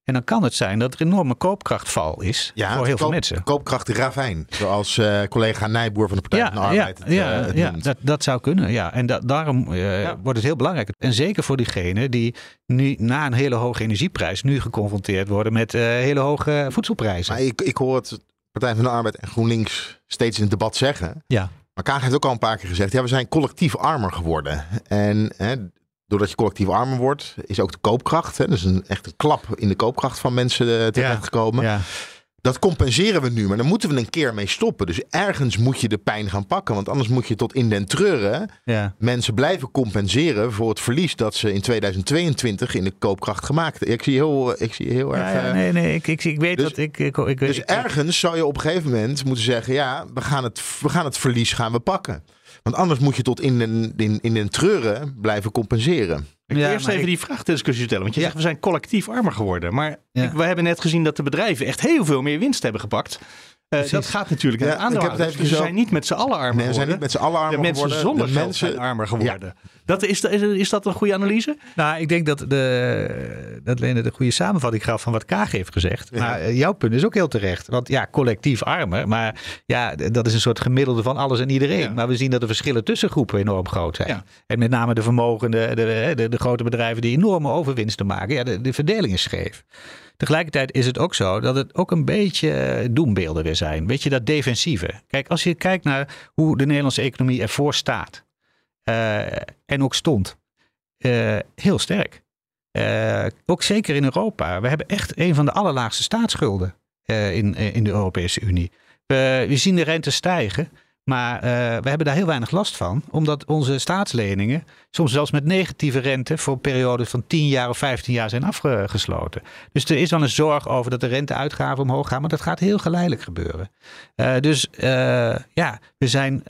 En dan kan het zijn dat er een enorme koopkrachtval is
Ja,
voor heel veel mensen.
Koopkracht ravijn. Zoals eh, collega Nijboer van de Partij van de
ja,
Arbeid het,
ja,
eh, het
ja
noemt.
dat, dat zou kunnen. Ja. En da- daarom eh, wordt het heel belangrijk. En zeker voor diegenen die nu na een hele hoge energieprijs nu geconfronteerd worden met eh, hele hoge voedselprijzen.
Maar ik, ik hoor het Partij van de Arbeid en GroenLinks steeds in het debat zeggen.
Ja.
Maar Kaag heeft ook al een paar keer gezegd, ja, we zijn collectief armer geworden. En hè, doordat je collectief armer wordt, is ook de koopkracht, hè, dus een, echt een klap in de koopkracht van mensen eh, terechtgekomen.
Ja.
Dat compenseren we nu, maar daar moeten we een keer mee stoppen. Dus ergens moet je de pijn gaan pakken, want anders moet je tot in den treuren
Ja.
mensen blijven compenseren voor het verlies dat ze in 2022 in de koopkracht gemaakt hebben. Ik zie heel, ik zie heel erg...
Ja, ja,
eh,
nee, nee, ik, ik, ik weet
dus-
dat ik. ik, ik,
dus ergens zou je op een gegeven moment moeten zeggen: ja, we gaan het, we gaan het verlies gaan we pakken. Want anders moet je tot in den, in, in den treuren blijven compenseren.
Ik wil
Ja,
eerst even
ik-
die vraagdiscussie stellen. Want je
Ja.
zegt, we zijn collectief armer geworden. Maar
Ja.
ik- we hebben net gezien dat de bedrijven echt heel veel meer winst hebben gepakt. Eh, dat gaat natuurlijk naar
Ja,
de
ik heb het
aandeelhouders.
even
Dus we
zo-
zijn niet met z'n allen armer
Nee, we zijn
geworden.
niet met z'n allen armer
de mensen
geworden.
zonder
de
geld
mensen,
zijn armer geworden. Dat is, is, is dat een goede analyse?
Nou, ik denk dat, de, dat Lene de goede samenvatting gaf van wat Kaag heeft gezegd.
Ja.
Maar eh, jouw punt is ook heel terecht. Want ja, collectief armer. Maar ja, dat is een soort gemiddelde van alles en iedereen.
Ja.
Maar we zien dat de verschillen tussen groepen enorm groot zijn.
Ja.
En met name de vermogende, de, de, de grote bedrijven die enorme overwinsten maken. Ja, de, de verdeling is scheef. Tegelijkertijd is het ook zo dat het ook een beetje eh, doembeelden weer zijn. Weet je, dat defensieve. Kijk, als je kijkt naar hoe de Nederlandse economie ervoor staat. eh, en ook stond. eh, heel sterk. Ook zeker in Europa. We hebben echt een van de allerlaagste staatsschulden in, in de Europese Unie. We zien de rente stijgen, maar eh, we hebben daar heel weinig last van. Omdat onze staatsleningen soms zelfs met negatieve rente voor periodes van 10 jaar of 15 jaar zijn afgesloten. Dus er is wel een zorg over dat de renteuitgaven omhoog gaan, maar dat gaat heel geleidelijk gebeuren. Eh, dus eh, ja, we zijn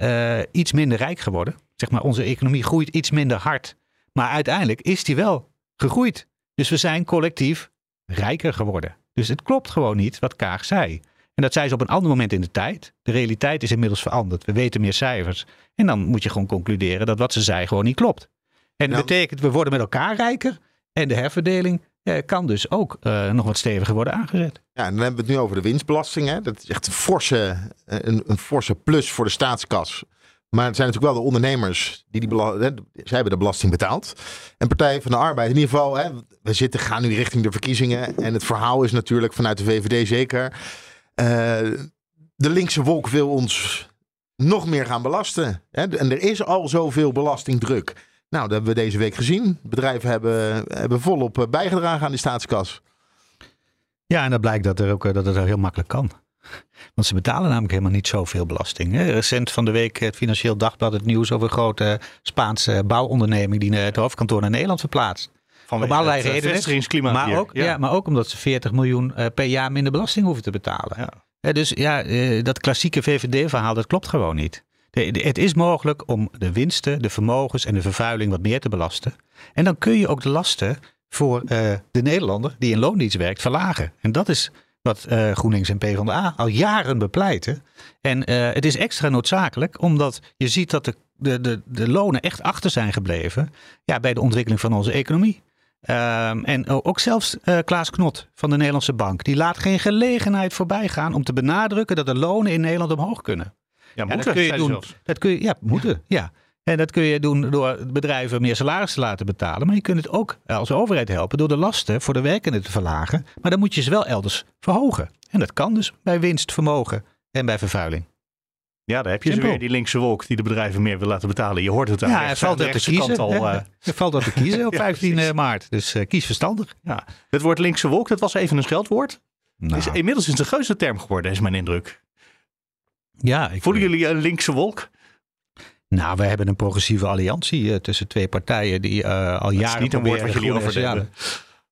iets minder rijk geworden. Zeg maar, onze economie groeit iets minder hard. Maar uiteindelijk is die wel gegroeid. Dus we zijn collectief rijker geworden. Dus het klopt gewoon niet wat Kaag zei. En dat zei ze op een ander moment in de tijd. De realiteit is inmiddels veranderd. We weten meer cijfers. En dan moet je gewoon concluderen dat wat ze zei gewoon niet klopt. En dat
Ja.
betekent, we worden met elkaar rijker. En de herverdeling eh, kan dus ook eh, nog wat steviger worden aangezet.
Ja, en dan hebben we het nu over de winstbelasting. Hè. Dat is echt een forse, eh, een, een forse plus voor de staatskas. Maar het zijn natuurlijk wel de ondernemers die die bela- hè, zij hebben de belasting betaald. En Partij van de Arbeid, in ieder geval, hè, we zitten, gaan nu richting de verkiezingen. En het verhaal is natuurlijk vanuit de VVD zeker. Eh, de linkse wolk wil ons nog meer gaan belasten. Hè. En er is al zoveel belastingdruk. Nou, dat hebben we deze week gezien. Bedrijven hebben, hebben volop eh, bijgedragen aan die staatskas.
Ja, en dat blijkt dat, er ook, eh, dat het heel makkelijk kan. Want ze betalen namelijk helemaal niet zoveel belasting. Recent van de week het Financieel Dagblad het nieuws over een grote Spaanse bouwonderneming die het hoofdkantoor naar Nederland verplaatst. Op allerlei
eh,
redenen. Maar
hier.
ook, ja. maar ook omdat ze 40 miljoen eh, per jaar minder belasting hoeven te betalen.
Ja.
Dus ja, eh, dat klassieke VVD-verhaal, dat klopt gewoon niet. De- de- het is mogelijk om de winsten, de vermogens en de vervuiling wat meer te belasten. En dan kun je ook de lasten voor de Nederlander die in loondienst werkt verlagen. En dat is wat GroenLinks en PvdA al jaren bepleiten. En het is extra noodzakelijk omdat je ziet dat de, de, de, de lonen echt achter zijn gebleven ja, bij de ontwikkeling van onze economie. Ehm, en ook zelfs eh, Klaas Knot van de Nederlandse Bank, die laat geen gelegenheid voorbij gaan om te benadrukken dat de lonen in Nederland omhoog kunnen.
Ja,
Ja,
moeten,
dat kun je doen.
zelfs.
Dat kun je, ja, moeten. Ja. En dat kun je doen door bedrijven meer salaris te laten betalen. Maar je kunt het ook als overheid helpen door de lasten voor de werkenden te verlagen. Maar dan moet je ze wel elders verhogen. En dat kan dus bij winst, vermogen en bij vervuiling.
Ja, daar heb je weer, die linkse wolk die de bedrijven meer wil laten betalen. Je hoort het aan
Ja, er valt dat
de
te kiezen.
al. eh,
Er valt dat te kiezen op
Ja,
15
precies.
maart. Dus eh, kies verstandig.
ja. Het woord linkse wolk, dat was even een scheldwoord.
Nou,
Is, inmiddels is het een geuze term geworden, is mijn indruk.
ja, ik,
Voelen jullie een linkse wolk?
Nou, we hebben een progressieve alliantie eh, tussen twee partijen die eh, al
is
jaren
niet een woord wat jullie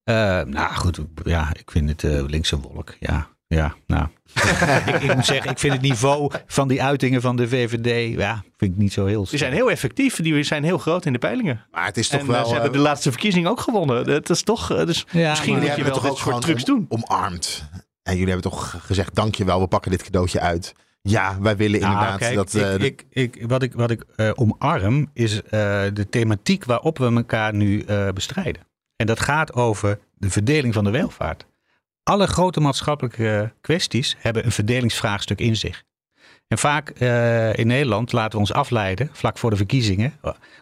Eh, nou goed, ja, ik vind het eh, linkse wolk. Ja, ja, nou. ik, ik moet zeggen, ik vind het niveau van die uitingen van de VVD, ja, vind ik niet zo heel.
Die zijn heel effectief, die zijn heel groot in de peilingen.
Maar het is toch
En eh,
wel...
ze hebben
eh,
de laatste verkiezing ook gewonnen. Dat is toch, eh, dus
Ja,
misschien moet
jullie
je
hebben
wel
toch ook
soort trucs
om-
doen.
omarmd. En jullie hebben toch gezegd, dankjewel, we pakken dit cadeautje uit. Ja, wij willen
Nou,
inderdaad
kijk,
dat... eh,
ik, ik, ik, wat ik, wat ik eh, omarm is eh, de thematiek waarop we elkaar nu eh, bestrijden. En dat gaat over de verdeling van de welvaart. Alle grote maatschappelijke kwesties hebben een verdelingsvraagstuk in zich. En vaak uh, in Nederland laten we ons afleiden, vlak voor de verkiezingen,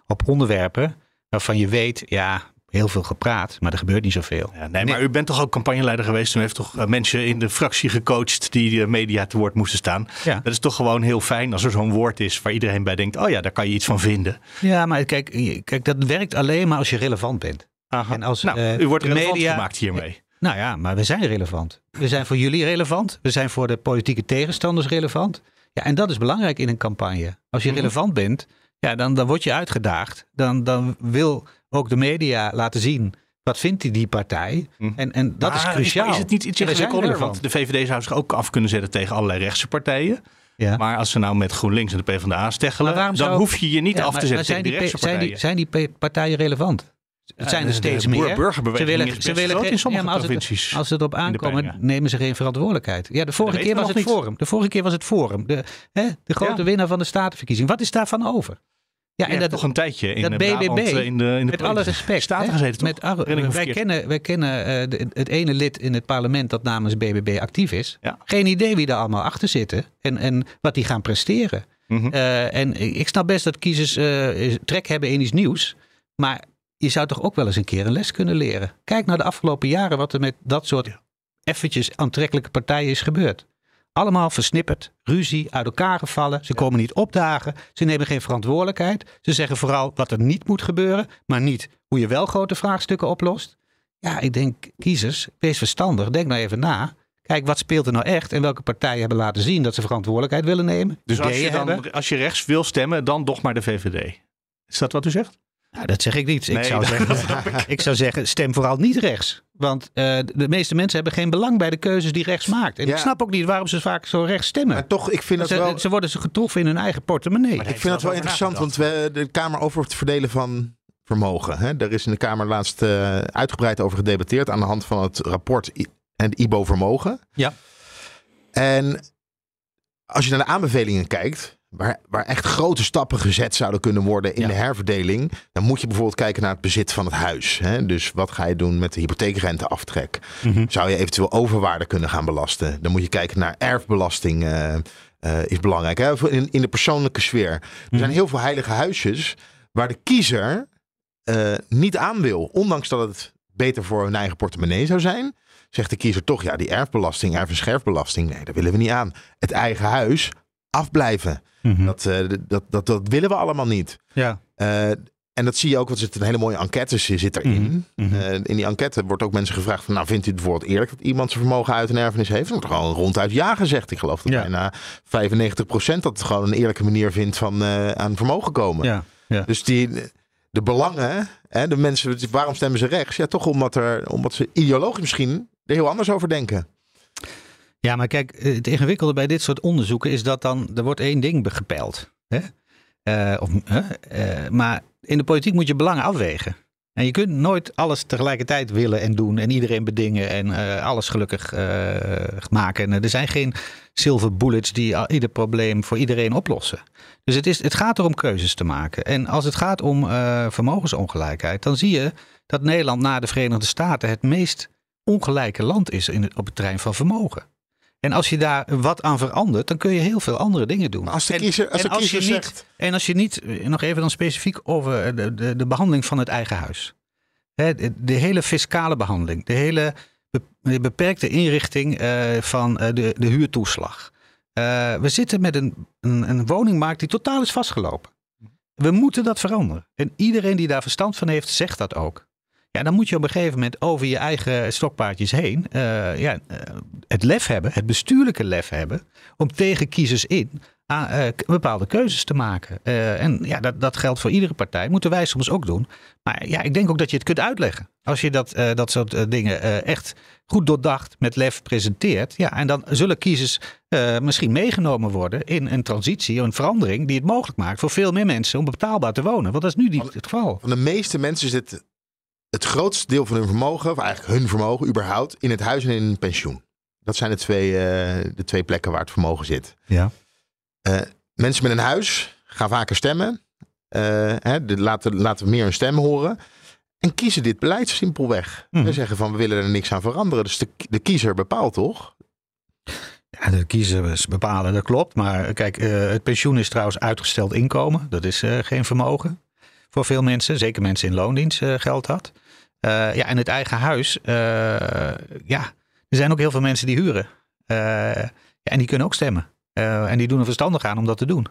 op onderwerpen waarvan je weet, ja, heel veel gepraat, maar er gebeurt niet zoveel.
Ja, nee, maar u bent toch ook campagneleider geweest en heeft toch uh, mensen in de fractie gecoacht die de media te woord moesten staan.
Ja.
Dat is toch gewoon heel fijn als er zo'n woord is waar iedereen bij denkt, oh ja, daar kan je iets van vinden.
Ja, maar kijk, kijk dat werkt alleen maar als je relevant bent.
Aha.
En als,
nou,
eh,
u wordt relevant
media-
gemaakt hiermee.
Nou ja, maar we zijn relevant. We zijn voor jullie relevant. We zijn voor de politieke tegenstanders relevant. Ja, en dat is belangrijk in een campagne. Als je
Mhm.
relevant bent, ja, dan, dan word je uitgedaagd. Dan, dan wil ook de media laten zien. Wat vindt die, die partij?
Mhm.
En, en dat is cruciaal.
Is het niet iets
zijn
ingewikkelder? Want de VVD zou zich ook af kunnen zetten tegen allerlei rechtse partijen.
Ja.
Maar als ze nou met GroenLinks en de PvdA steggelen, dan
zou-
hoef je je niet
Ja,
af te zetten
zijn
tegen
die,
die rechtse
zijn
partijen.
die, zijn die partijen relevant? Het zijn er steeds meer.
boer-burgerbeweging
Ze willen-
is
ze willen geen-
in sommige
ja, als het-
provincies.
Als ze erop
de
aankomen, nemen ze geen verantwoordelijkheid. Ja, de vorige
Dat
keer was het
niet.
Forum. De vorige keer was het Forum. De, hè, de grote
Ja.
winnaar van de statenverkiezing. Wat is daarvan over? Ja,
Je hebt toch een tijdje in
dat
de
BBB,
Brabant, eh, in de, in de
met alle respect.
Staten gezeten,
met, wij, kennen, wij kennen eh, de- het ene lid in het parlement dat namens BBB actief is.
Ja.
Geen idee wie daar allemaal achter zitten en, en wat die gaan presteren.
Mhm.
Eh, en ik snap best dat kiezers trek hebben in iets nieuws. Maar je zou toch ook wel eens een keer een les kunnen leren. Kijk naar de afgelopen jaren wat er met dat soort eventjes aantrekkelijke partijen is gebeurd. Allemaal versnipperd, ruzie, uit elkaar gevallen. Ze komen niet opdagen. Ze nemen geen verantwoordelijkheid. Ze zeggen vooral wat er niet moet gebeuren, maar niet hoe je wel grote vraagstukken oplost. Ja, ik denk, kiezers, wees verstandig. Denk nou even na. Kijk, wat speelt er nou echt? En welke partijen hebben laten zien dat ze verantwoordelijkheid willen nemen?
Dus als je, dan, als je rechts wil stemmen, dan toch maar de VVD. Is dat wat u zegt?
Nou, dat zeg ik niet. Ik,
Nee,
zou
dat
zeggen, ik zou zeggen, stem vooral niet rechts. Want eh, de meeste mensen hebben geen belang bij de keuzes die rechts maakt. En
Ja.
ik snap ook niet waarom ze vaak zo rechts stemmen.
Maar toch, ik vind dat
ze,
wel...
ze worden ze getroffen in hun eigen portemonnee.
Ik vind het wel interessant, want we, de Kamer over het verdelen van vermogen. Hè? Daar is in de Kamer laatst eh, uitgebreid over gedebatteerd aan de hand van het rapport I- en het IBO vermogen.
Ja.
En als je naar de aanbevelingen kijkt, waar, waar echt grote stappen gezet zouden kunnen worden in
Ja.
de herverdeling, dan moet je bijvoorbeeld kijken naar het bezit van het huis. Hè? Dus wat ga je doen met de hypotheekrenteaftrek?
Mhm.
Zou je eventueel overwaarde kunnen gaan belasten? Dan moet je kijken naar erfbelasting. eh, eh, is belangrijk. Hè? In, in de persoonlijke sfeer. Er
Mhm.
zijn heel veel heilige huisjes waar de kiezer eh, niet aan wil. Ondanks dat het beter voor hun eigen portemonnee zou zijn. Zegt de kiezer toch, ja, die erfbelasting, erf- en scherfbelasting. Nee, daar willen we niet aan. Het eigen huis afblijven.
Mhm.
Dat, eh, dat, dat, dat willen we allemaal niet.
Ja.
Eh, en dat zie je ook, want er zit een hele mooie enquête zit erin.
Mhm, mhm.
Eh, in die enquête wordt ook mensen gevraagd van, nou vindt u het bijvoorbeeld eerlijk dat iemand zijn vermogen uit een erfenis heeft? Er wordt gewoon ronduit ja gezegd. Ik geloof dat
Ja.
bijna 95% dat het gewoon een eerlijke manier vindt van aan vermogen komen.
Ja. Ja.
Dus die, de belangen, hè, de mensen, waarom stemmen ze rechts? Ja, toch omdat, er, omdat ze ideologisch misschien er heel anders over denken.
Ja, maar kijk, het ingewikkelde bij dit soort onderzoeken is dat dan, er wordt één ding gepeild. Hè? Eh, of? Eh, maar in de politiek moet je belangen afwegen. En je kunt nooit alles tegelijkertijd willen en doen en iedereen bedingen en eh, alles gelukkig maken. En er zijn geen silver bullets die ieder probleem voor iedereen oplossen. Dus het, is, het gaat erom keuzes te maken. En als het gaat om vermogensongelijkheid, dan zie je dat Nederland na de Verenigde Staten het meest ongelijke land is in op het terrein van vermogen. En als je daar wat aan verandert, dan kun je heel veel andere dingen doen.
Maar als de kiezer, als
en
de kiezer
je niet,
zegt...
en als je niet, eh, nog even dan specifiek over de, de, de behandeling van het eigen huis. Hè, de, de hele fiscale behandeling, de hele beperkte inrichting eh, van eh, de, de huurtoeslag. Eh, we zitten met een, een, een woningmarkt die totaal is vastgelopen. We moeten dat veranderen. En iedereen die daar verstand van heeft, zegt dat ook. Ja, dan moet je op een gegeven moment over je eigen stokpaardjes heen eh, ja, eh, het lef hebben, het bestuurlijke lef hebben, om tegen kiezers in aan, eh, bepaalde keuzes te maken. En ja, dat, dat geldt voor iedere partij. Moeten wij soms ook doen. Maar ja, ik denk ook dat je het kunt uitleggen. Als je dat, dat soort dingen echt goed doordacht met lef presenteert. Ja, en dan zullen kiezers misschien meegenomen worden in een transitie, een verandering die het mogelijk maakt voor veel meer mensen om betaalbaar te wonen. Want dat is nu niet het geval.
Van de meeste mensen zit het grootste deel van hun vermogen, of eigenlijk hun vermogen überhaupt, in het huis en in een pensioen. Dat zijn de twee, eh, de twee plekken waar het vermogen zit.
Ja.
Eh, mensen met een huis gaan vaker stemmen. Eh, hè, de, laten, laten meer hun stem horen. En kiezen dit beleid simpelweg.
Mhm.
Wij zeggen van we willen er niks aan veranderen. Dus de, de kiezer bepaalt toch?
Ja, de kiezers bepalen, dat klopt. Maar kijk, het pensioen is trouwens uitgesteld inkomen. Dat is geen vermogen voor veel mensen. Zeker mensen in loondienst geldt dat. Eh, ja, en het eigen huis. eh, ja, er zijn ook heel veel mensen die huren. Eh, ja, en die kunnen ook stemmen. En die doen er verstandig aan om dat te doen.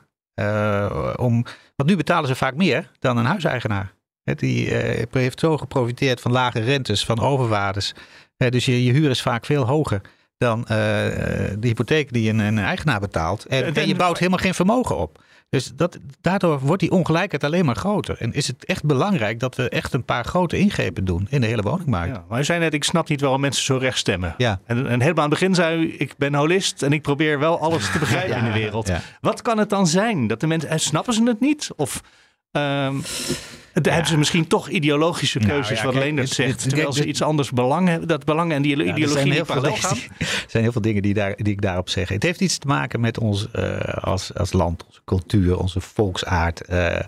Om, want nu betalen ze vaak meer dan een huiseigenaar. Die heeft zo geprofiteerd van lage rentes, van overwaardes. Dus je, je huur is vaak veel hoger dan de hypotheek die een, een eigenaar betaalt. En,
En-
en je bouwt helemaal geen vermogen op. Dus dat, daardoor wordt die ongelijkheid alleen maar groter. En is het echt belangrijk dat we echt een paar grote ingrepen doen in de hele woningmarkt.
Ja, maar u zei net, ik snap niet waarom mensen zo recht stemmen.
Ja.
En, en helemaal aan het begin zei u, ik ben holist en ik probeer wel alles te begrijpen in de wereld. Wat kan het dan zijn? Dat de mensen, eh, snappen ze het niet? Of ehm, het- hebben ze misschien toch ideologische
Nou
keuzes,
ja,
wat Leendert
het-
zegt,
het-
terwijl ze iets anders belang hebben, dat belangen en die
Ja, er
ideologie
zijn
niet
heel veel
parallel gaan?
Er zijn heel veel dingen die, daar, die ik daarop zeg. Het heeft iets te maken met ons eh, als, als land, onze cultuur, onze volksaard. eh,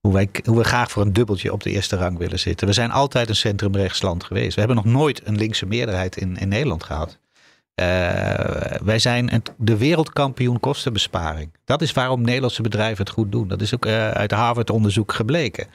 hoe, wij, hoe we graag voor een dubbeltje op de eerste rang willen zitten. We zijn altijd een centrumrechtsland geweest. We hebben nog nooit een linkse meerderheid in, in Nederland gehad. Eh, wij zijn het- de wereldkampioen kostenbesparing. Dat is waarom Nederlandse bedrijven het goed doen. Dat is ook eh, uit Harvard-onderzoek gebleken.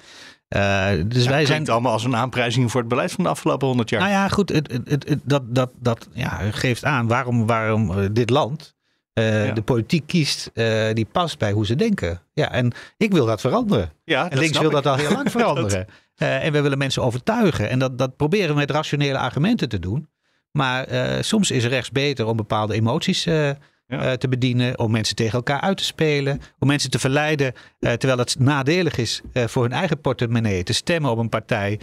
Eh, dus wij zijn
allemaal als een aanprijzing voor het beleid van de afgelopen honderd jaar.
nou ja, goed, het, het, dat, dat, dat ja, geeft aan waarom, waarom dit land
Ja.
de politiek kiest die past bij hoe ze denken. Ja, en ik wil dat veranderen.
ja,
En links wil
ik.
dat al heel lang veranderen. En we willen mensen overtuigen. En dat, dat proberen we met rationele argumenten te doen. Maar eh, soms is rechts beter om bepaalde emoties eh, eh, te bedienen. Om mensen tegen elkaar uit te spelen. Om mensen te verleiden. terwijl het nadelig is voor hun eigen portemonnee. Te stemmen op een partij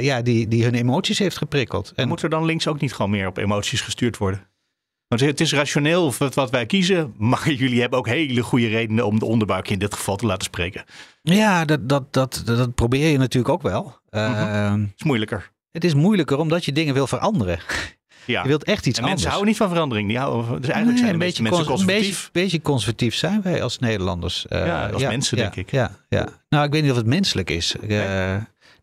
ja, die, die hun emoties heeft geprikkeld. En
Moet er dan links ook niet gewoon meer op emoties gestuurd worden? Want het is rationeel wat wij kiezen, maar jullie hebben ook hele goede redenen om de onderbuik in dit geval te laten spreken.
ja, dat, dat, dat, dat, probeer je natuurlijk ook wel.
Het is moeilijker.
Het is moeilijker omdat je dingen wil veranderen.
Ja.
Je wilt echt iets
en
anders.
mensen houden niet van verandering. Die houden, dus eigenlijk
Nee,
zijn
een beetje,
mensen
cons- een beetje,
conservatief.
beetje conservatief zijn wij als Nederlanders. Eh,
Ja, als mensen,
ja,
denk ik.
Ja, ja. Nou, ik weet niet of het menselijk is. Eh,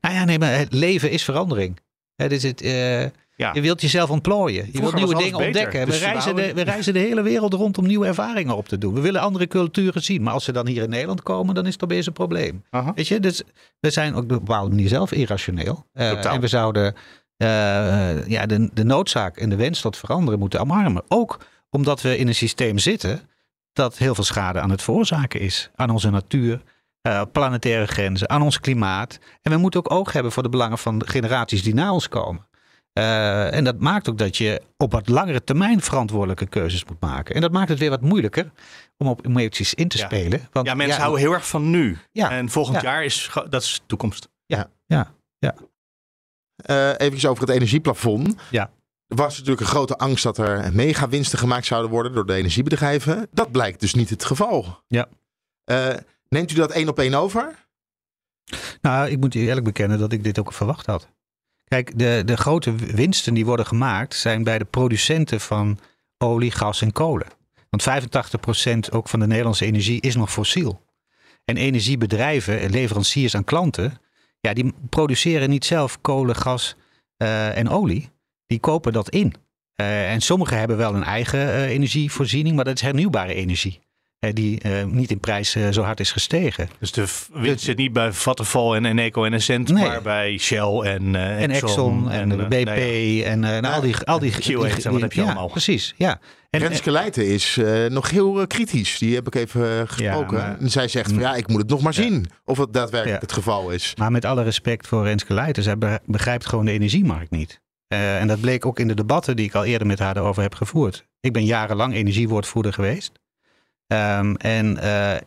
Nou ja, nee, maar het leven is verandering. Het is het, eh,
Ja.
Je wilt jezelf ontplooien. Je
Vroeger
wilt nieuwe dingen
beter.
ontdekken.
Dus
we, reizen de, we reizen de hele wereld rond om nieuwe ervaringen op te doen. We willen andere culturen zien. Maar als ze dan hier in Nederland komen, dan is het opeens een probleem.
Aha.
Weet je, dus we zijn ook op een bepaalde manier zelf irrationeel. Eh, en we zouden eh, ja, de, de noodzaak en de wens tot veranderen moeten omarmen. Ook omdat we in een systeem zitten dat heel veel schade aan het veroorzaken is. Aan onze natuur, eh, planetaire grenzen, aan ons klimaat. En we moeten ook oog hebben voor de belangen van de generaties die na ons komen. Eh, en dat maakt ook dat je op wat langere termijn verantwoordelijke keuzes moet maken. En dat maakt het weer wat moeilijker om op emoties in te
Ja.
spelen. Want,
Ja, mensen houden heel erg van nu.
Ja.
En volgend
Ja.
jaar is dat is toekomst.
Eh even over het energieplafond.
Ja.
Er was natuurlijk een grote angst dat er mega winsten gemaakt zouden worden door de energiebedrijven. Dat blijkt dus niet het geval.
Ja.
Eh, neemt u dat één op één over?
Nou, ik moet je eerlijk bekennen dat ik dit ook verwacht had. Kijk, de, de grote winsten die worden gemaakt zijn bij de producenten van olie, gas en kolen. Want 85% ook van de Nederlandse energie is nog fossiel. En energiebedrijven, en leveranciers aan klanten, ja, die produceren niet zelf kolen, gas eh, en olie. Die kopen dat in. Eh, en sommigen hebben wel een eigen eh, energievoorziening, maar dat is hernieuwbare energie. Die eh, niet in prijs eh, zo hard is gestegen.
Dus de winst zit niet bij Vattenfall en Eneco en Essent,
Nee.
maar bij Shell en eh
En Exxon en, de BP
nou ja.
en al die... Al die,
Q8 en wat heb je
ja,
allemaal?
Precies, ja. En,
Renske Leijten is eh, nog heel kritisch. Die heb ik even gesproken.
maar-
en zij zegt van ja, ik moet het nog maar zien of het daadwerkelijk
Ja.
het geval is.
Maar met alle respect voor Renske Leijten, zij be- begrijpt gewoon de energiemarkt niet. Eh, en dat bleek ook in de debatten die ik al eerder met haar erover heb gevoerd. Ik ben jarenlang energiewoordvoerder geweest. Ehm, en eh,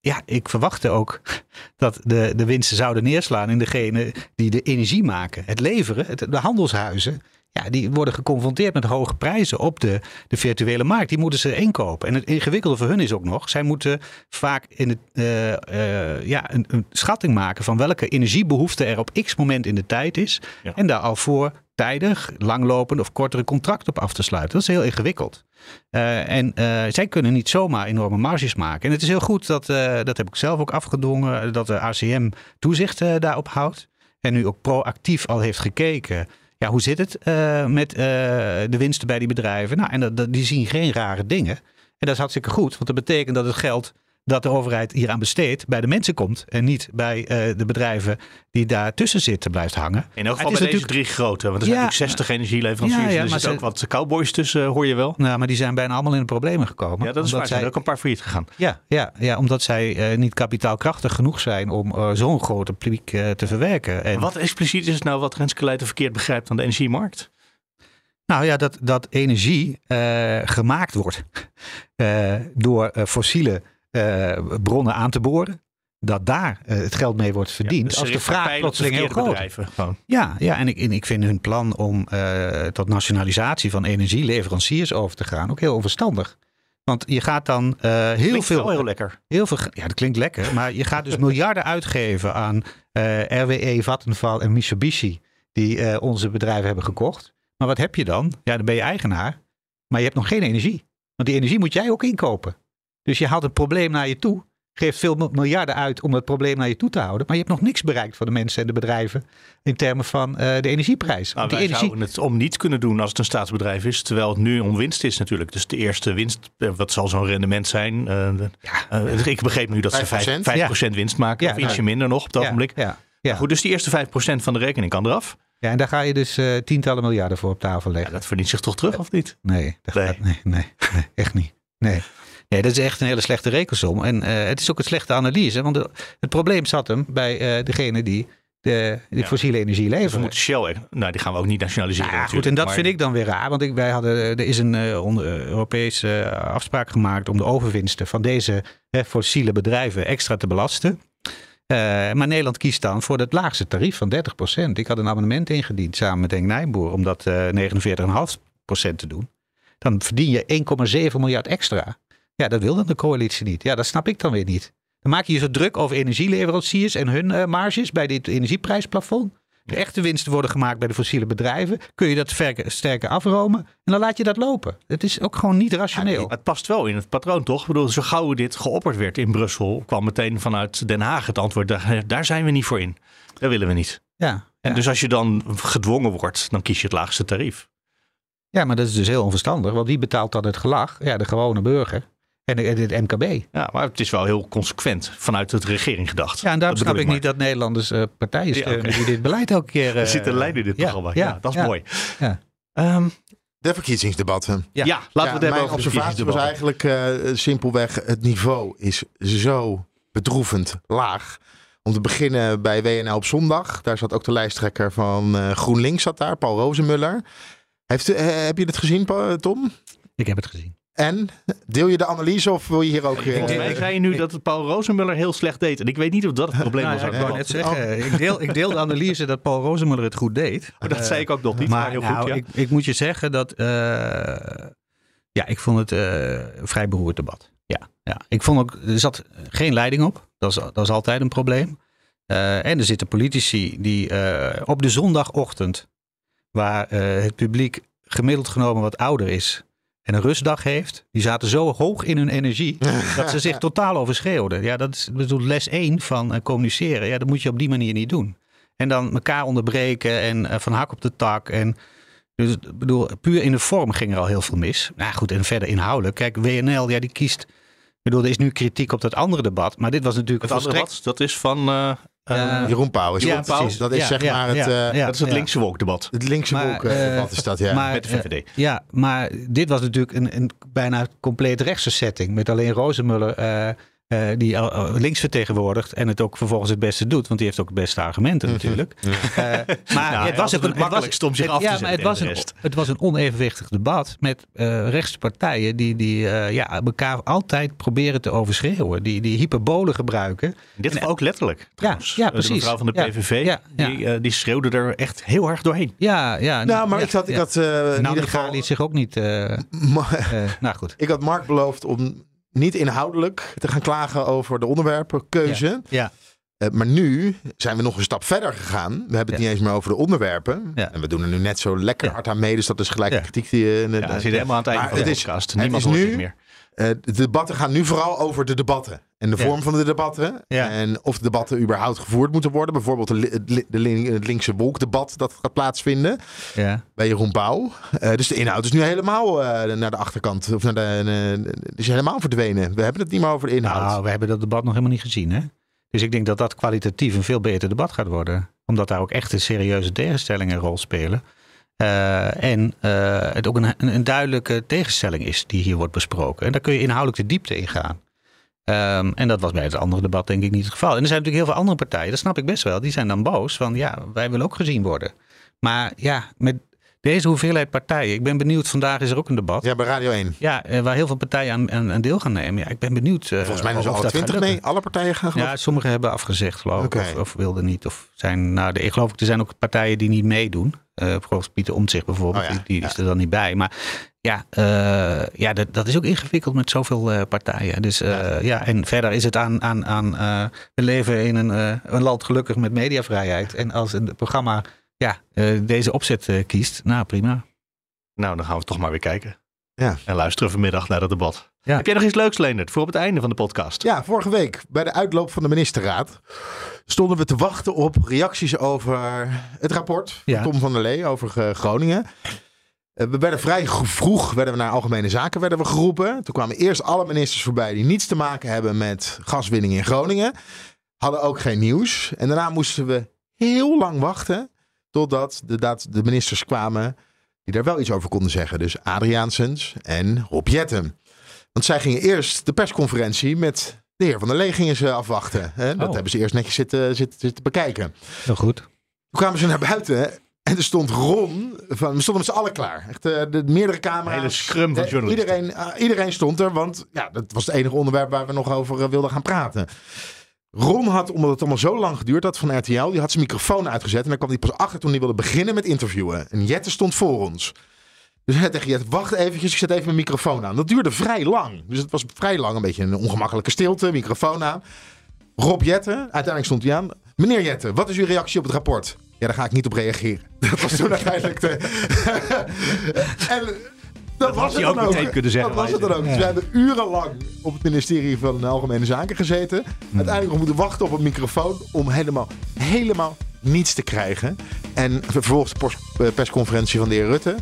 ja, ik verwachtte ook dat de, de winsten zouden neerslaan in degene die de energie maken. Het leveren, het, de handelshuizen, ja, die worden geconfronteerd met hoge prijzen op de, de virtuele markt. Die moeten ze inkopen. En het ingewikkelde voor hun is ook nog, zij moeten vaak in het, eh, eh, ja, een, een schatting maken van welke energiebehoefte er op x moment in de tijd is.
Ja.
En daar al voor tijdig, langlopende of kortere contracten op af te sluiten. Dat is heel ingewikkeld. Eh, en zij kunnen niet zomaar enorme marges maken. En het is heel goed dat, dat heb ik zelf ook afgedwongen, dat de ACM toezicht daarop houdt. En nu ook proactief al heeft gekeken. Ja, hoe zit het uh, met uh, de winsten bij die bedrijven? Nou, en dat, die zien geen rare dingen. En dat is hartstikke goed, want dat betekent dat het geld dat de overheid hieraan besteedt bij de mensen komt. En niet bij uh, de bedrijven die daartussen zitten blijft hangen.
In elk geval bij deze drie grote. Want er zijn ja, natuurlijk 60 energieleveranciers. Ja, ja, er zitten ook wat cowboys tussen, hoor je wel.
Nou, maar die zijn bijna allemaal in de problemen gekomen.
Ja, dat is waar. Zij, zijn ook een paar failliet gegaan.
Ja, ja, ja omdat zij uh, niet kapitaalkrachtig genoeg zijn om uh, zo'n grote publiek te verwerken.
En wat expliciet is het nou wat Renske Leijten verkeerd begrijpt aan de energiemarkt?
Nou ja, dat, dat energie gemaakt wordt door fossiele bronnen aan te boren. Dat daar uh, het geld mee wordt verdiend. Ja, dus als de vraag plotseling heel groot is. Ja, ja en, ik, en ik vind hun plan om uh, tot nationalisatie van energieleveranciers over te gaan ook heel onverstandig. Want je gaat dan uh, heel
klinkt
veel.
heel lekker.
Heel veel, ja, dat klinkt lekker. Maar je gaat dus miljarden uitgeven aan RWE, Vattenfall en Mitsubishi. Die onze bedrijven hebben gekocht. Maar wat heb je dan? Ja, dan ben je eigenaar. Maar je hebt nog geen energie. Want die energie moet jij ook inkopen. Dus je haalt het probleem naar je toe. Geeft veel miljarden uit om het probleem naar je toe te houden. Maar je hebt nog niks bereikt voor de mensen en de bedrijven. In termen van uh, de energieprijs.
Nou,
wij
energie... zouden het om niet kunnen doen als het een staatsbedrijf is. Terwijl het nu om winst is natuurlijk. Dus de eerste winst, eh, wat zal zo'n rendement zijn? Uh, ja, uh, ik begreep nu dat 5%? ze 5%, 5 winst maken. Ja, of ietsje minder nog op het ogenblik. Ja, ja. Goed, dus die eerste 5% van de rekening kan eraf.
Ja, en daar ga je dus uh, tientallen miljarden voor op tafel leggen.
Ja, dat verdient zich toch terug, of niet?
Nee, dat nee. Gaat, nee, nee, nee, echt niet. Nee. Nee, dat is echt een hele slechte rekensom. En uh, het is ook een slechte analyse. Want de, het probleem zat hem bij uh, degene die de, de ja. fossiele energie leveren. Dus we
moeten Shell, nou die gaan we ook niet nationaliseren.
Nou, ja, goed, en dat maar... vind ik dan weer raar. Want ik, wij hadden, er is een uh, Europese afspraak gemaakt om de overwinsten van deze fossiele bedrijven extra te belasten. maar Nederland kiest dan voor het laagste tarief van 30%. Ik had een abonnement ingediend samen met Henk Nijboer om dat 49,5% te doen. Dan verdien je 1,7 miljard extra. Ja, dat wil dan de coalitie niet. Ja, dat snap ik dan weer niet. Dan maak je je zo druk over energieleveranciers en hun uh, marges bij dit energieprijsplafond. De echte winsten worden gemaakt bij de fossiele bedrijven. Kun je dat sterker afromen en dan laat je dat lopen. Het is ook gewoon niet rationeel.
Ja, het past wel in het patroon, toch? Ik bedoel, zo gauw dit geopperd werd in Brussel, kwam meteen vanuit Den Haag het antwoord: daar, daar zijn we niet voor in. Dat willen we niet.
Ja,
en dus als je dan gedwongen wordt, dan kies je het laagste tarief.
Ja, maar dat is dus heel onverstandig, want wie betaalt dan het gelag? Ja, de gewone burger. En het MKB.
Ja, maar het is wel heel consequent vanuit het regering gedacht.
Ja, en daarom snap ik, niet dat Nederlanders uh, partijen steunen ja, okay. die dit beleid elke keer... Uh,
er zit een lijn in dit ja, programma. Ja, dat is mooi. Ja.
Um, de verkiezingsdebatten.
Ja, ja laten we het hebben over
observatie was eigenlijk uh, simpelweg... het niveau is zo bedroevend laag. Om te beginnen bij WNL op zondag. Daar zat ook de lijsttrekker van GroenLinks zat daar, Paul Rozenmuller. Heeft, heb je het gezien, Tom?
Ik heb het gezien.
En deel je de analyse of wil je hier ook...
Volgens mij zei je nu dat Paul Rozenmuller heel slecht deed. En ik weet niet of dat het probleem nou, was.
Ja, ik, net zeggen, ik, deel, ik deel de analyse dat Paul Rozenmuller het goed deed.
Maar dat uh, zei ik ook nog niet. Maar, maar heel nou, goed, ja.
ik, ik, moet je zeggen dat... Uh, ja, ik vond het uh, een vrij beroerd debat. Ja, ja. Ik vond ook... Er zat geen leiding op. Dat is, dat is altijd een probleem. en er zitten politici die op de zondagochtend... waar het publiek gemiddeld genomen wat ouder is en een rustdag heeft, die zaten zo hoog in hun energie dat ze zich totaal overschreeuwden. Ja, dat is bedoel, les 1 van uh, communiceren. Ja, dat moet je op die manier niet doen. En dan elkaar onderbreken en uh, van hak op de tak. En dus bedoel, puur in de vorm ging er al heel veel mis. Nou goed, en verder inhoudelijk. Kijk, WNL, ja, die kiest. Ik bedoel, er is nu kritiek op dat andere debat. Maar dit was natuurlijk
het andere debat. Dat is van uh,
uh, Jeroen Pauw is ja, Pauw. Dat is zeg maar het...
Uh, dat is het linkse wolkdebat.
Het linkse wolkdebat is dat, ja.
Maar,
met de VVD.
ja, maar dit was natuurlijk een, een bijna compleet rechtse setting. Met alleen Rozenmuller uh, die uh, links vertegenwoordigt en het ook vervolgens het beste doet, want die heeft ook het beste argumenten natuurlijk. uh,
maar nou, het was het, het makkelijkst om zich af te ja, maar
het was, een, het was een onevenwichtig debat met rechtse partijen die, die ja, elkaar altijd proberen te overschreeuwen, die, die hyperbolen gebruiken.
In dit geval ook letterlijk. Trouwens. Ja, ja, precies. De mevrouw van de PVV, ja, Die, die schreeuwde er echt heel erg doorheen.
Ja, ja.
Nou, maar ik had, ik had in ieder geval
liet zich ook niet. nou goed.
Ik had Mark beloofd om niet inhoudelijk te gaan klagen over de onderwerpenkeuze.
Ja.
Uh, maar nu zijn we nog een stap verder gegaan. We hebben het niet eens meer over de onderwerpen. Ja. En we doen er nu net zo lekker hard aan mee. Dus dat is gelijk de kritiek die je...
Uh, ja, zit helemaal aan het einde van de podcast. Niemand
hoort nu, meer. Uh, de debatten gaan nu vooral over de debatten. En de
Ja.
vorm van de debatten.
Ja.
En of de debatten überhaupt gevoerd moeten worden. Bijvoorbeeld de, de het linkse wolkdebat dat gaat plaatsvinden.
Ja.
Bij Jeroen Pauw. Eh, dus de inhoud is nu helemaal eh, naar de achterkant. Of naar de, eh, is helemaal verdwenen. We hebben het niet meer over de inhoud.
Nou, we hebben dat debat nog helemaal niet gezien, hè? Dus ik denk dat dat kwalitatief een veel beter debat gaat worden. Omdat daar ook echt een serieuze tegenstellingen een rol spelen. Eh, en het ook een, een, een duidelijke tegenstelling is die hier wordt besproken. En daar kun je inhoudelijk de diepte in gaan. Ehm, en dat was bij het andere debat denk ik niet het geval. En er zijn natuurlijk heel veel andere partijen, dat snap ik best wel. Die zijn dan boos van ja, wij willen ook gezien worden. Maar ja, met deze hoeveelheid partijen. Ik ben benieuwd, vandaag is er ook een debat.
Ja, bij Radio 1.
Ja, eh, waar heel veel partijen aan, aan, aan deel gaan nemen. Ja, ik ben benieuwd. eh,
Volgens mij alle
dat gaat
20
lukken.
mee. Alle partijen gaan geloof
Ja,
ik.
sommigen hebben afgezegd, geloof ik. Of, of wilden niet. Of zijn, nou, de, ik geloof ook, er zijn ook partijen die niet meedoen. Volgens Pieter Omtzigt bijvoorbeeld.
Oh ja,
die die
ja.
is er dan niet bij. Maar ja, eh, ja dat, dat is ook ingewikkeld met zoveel eh, partijen. Dus eh, ja. en verder is het aan. aan, aan eh, we leven in een, eh, een land gelukkig met mediavrijheid. En als een programma ja, eh, deze opzet eh, kiest, nou prima.
Nou, dan gaan we toch maar weer kijken.
Ja.
En luisteren vanmiddag naar dat debat.
Ja.
Heb jij nog iets leuks, Leendert, voor op het einde van de podcast?
Ja, vorige week bij de uitloop van de ministerraad stonden we te wachten op reacties over het rapport van
Ja.
Tom van der Lee over Groningen. Eh, we werden vrij vroeg werden we naar Algemene Zaken werden we geroepen. Toen kwamen eerst alle ministers voorbij die niets te maken hebben met gaswinning in Groningen. Hadden ook geen nieuws. En daarna moesten we heel lang wachten totdat de, dat de ministers kwamen die daar wel iets over konden zeggen. Dus Adriaansens en Rob Jetten. Want zij gingen eerst de persconferentie met de heer Van der Lee gingen ze afwachten. Hè? Dat
Oh.
hebben ze eerst netjes zitten, zitten, zitten bekijken.
Heel goed.
Toen kwamen ze naar buiten en er stond Ron. Van, we stonden met z'n allen klaar. Echt, eh, de meerdere camera's.
Een hele scrum van
Eh,
journalisten.
Iedereen, eh, iedereen stond er, want ja, dat was het enige onderwerp waar we nog over wilden gaan praten. Ron had, omdat het allemaal zo lang geduurd had van RTL, die had zijn microfoon uitgezet. En daar kwam hij pas achter toen hij wilde beginnen met interviewen. En Jette stond voor ons. Dus hij zei tegen Jette, wacht eventjes, ik zet even mijn microfoon aan. Dat duurde vrij lang. Dus het was vrij lang een beetje een ongemakkelijke stilte, microfoon aan. Rob Jette, uiteindelijk stond hij aan. Meneer Jette, wat is uw reactie op het rapport? Ja, daar ga ik niet op reageren. Dat was toen uiteindelijk de... en dat, was
had
het
ook meteen kunnen zeggen,
Dat was het dan ook. Dus we hebben urenlang op het ministerie van Algemene Zaken gezeten. Uiteindelijk nog moeten wachten op een microfoon om helemaal, helemaal niets te krijgen. En vervolgens de eh, persconferentie van de heer Rutte.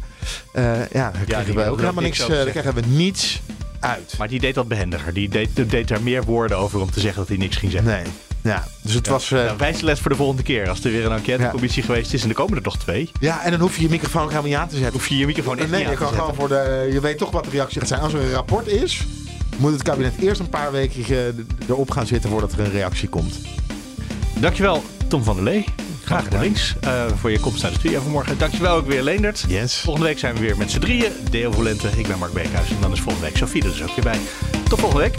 Eh, ja, daar kregen
die
we ook
er
helemaal
niks over
eh, daar kregen we niets uit.
Maar die deed dat behendiger. Die deed, die deed daar meer woorden over om te zeggen dat hij niks ging zeggen.
Nee. Ja, dus het was... eh,
Nou, de les voor de volgende keer. Als er weer een enquêtecommissie geweest is en er komen er nog twee,
ja, en dan hoef je je microfoon ook helemaal niet aan te zetten.
hoef je je microfoon echt
nee,
niet aan te zetten.
gewoon voor de. Je weet toch wat de reactie gaat zijn. Als er een rapport is, moet het kabinet eerst een paar weken eh, erop gaan zitten voordat er een reactie komt.
Dankjewel, Tom van der Lee. Graag
gedaan.
links eh, voor je komst naar de studio vanmorgen. Dankjewel ook weer, Leendert.
Yes.
Volgende week zijn we weer met z'n drieën. Deel Volente. Ik ben Mark Beekhuis. En dan is volgende week Sofie er dus ook weer bij. Tot volgende week.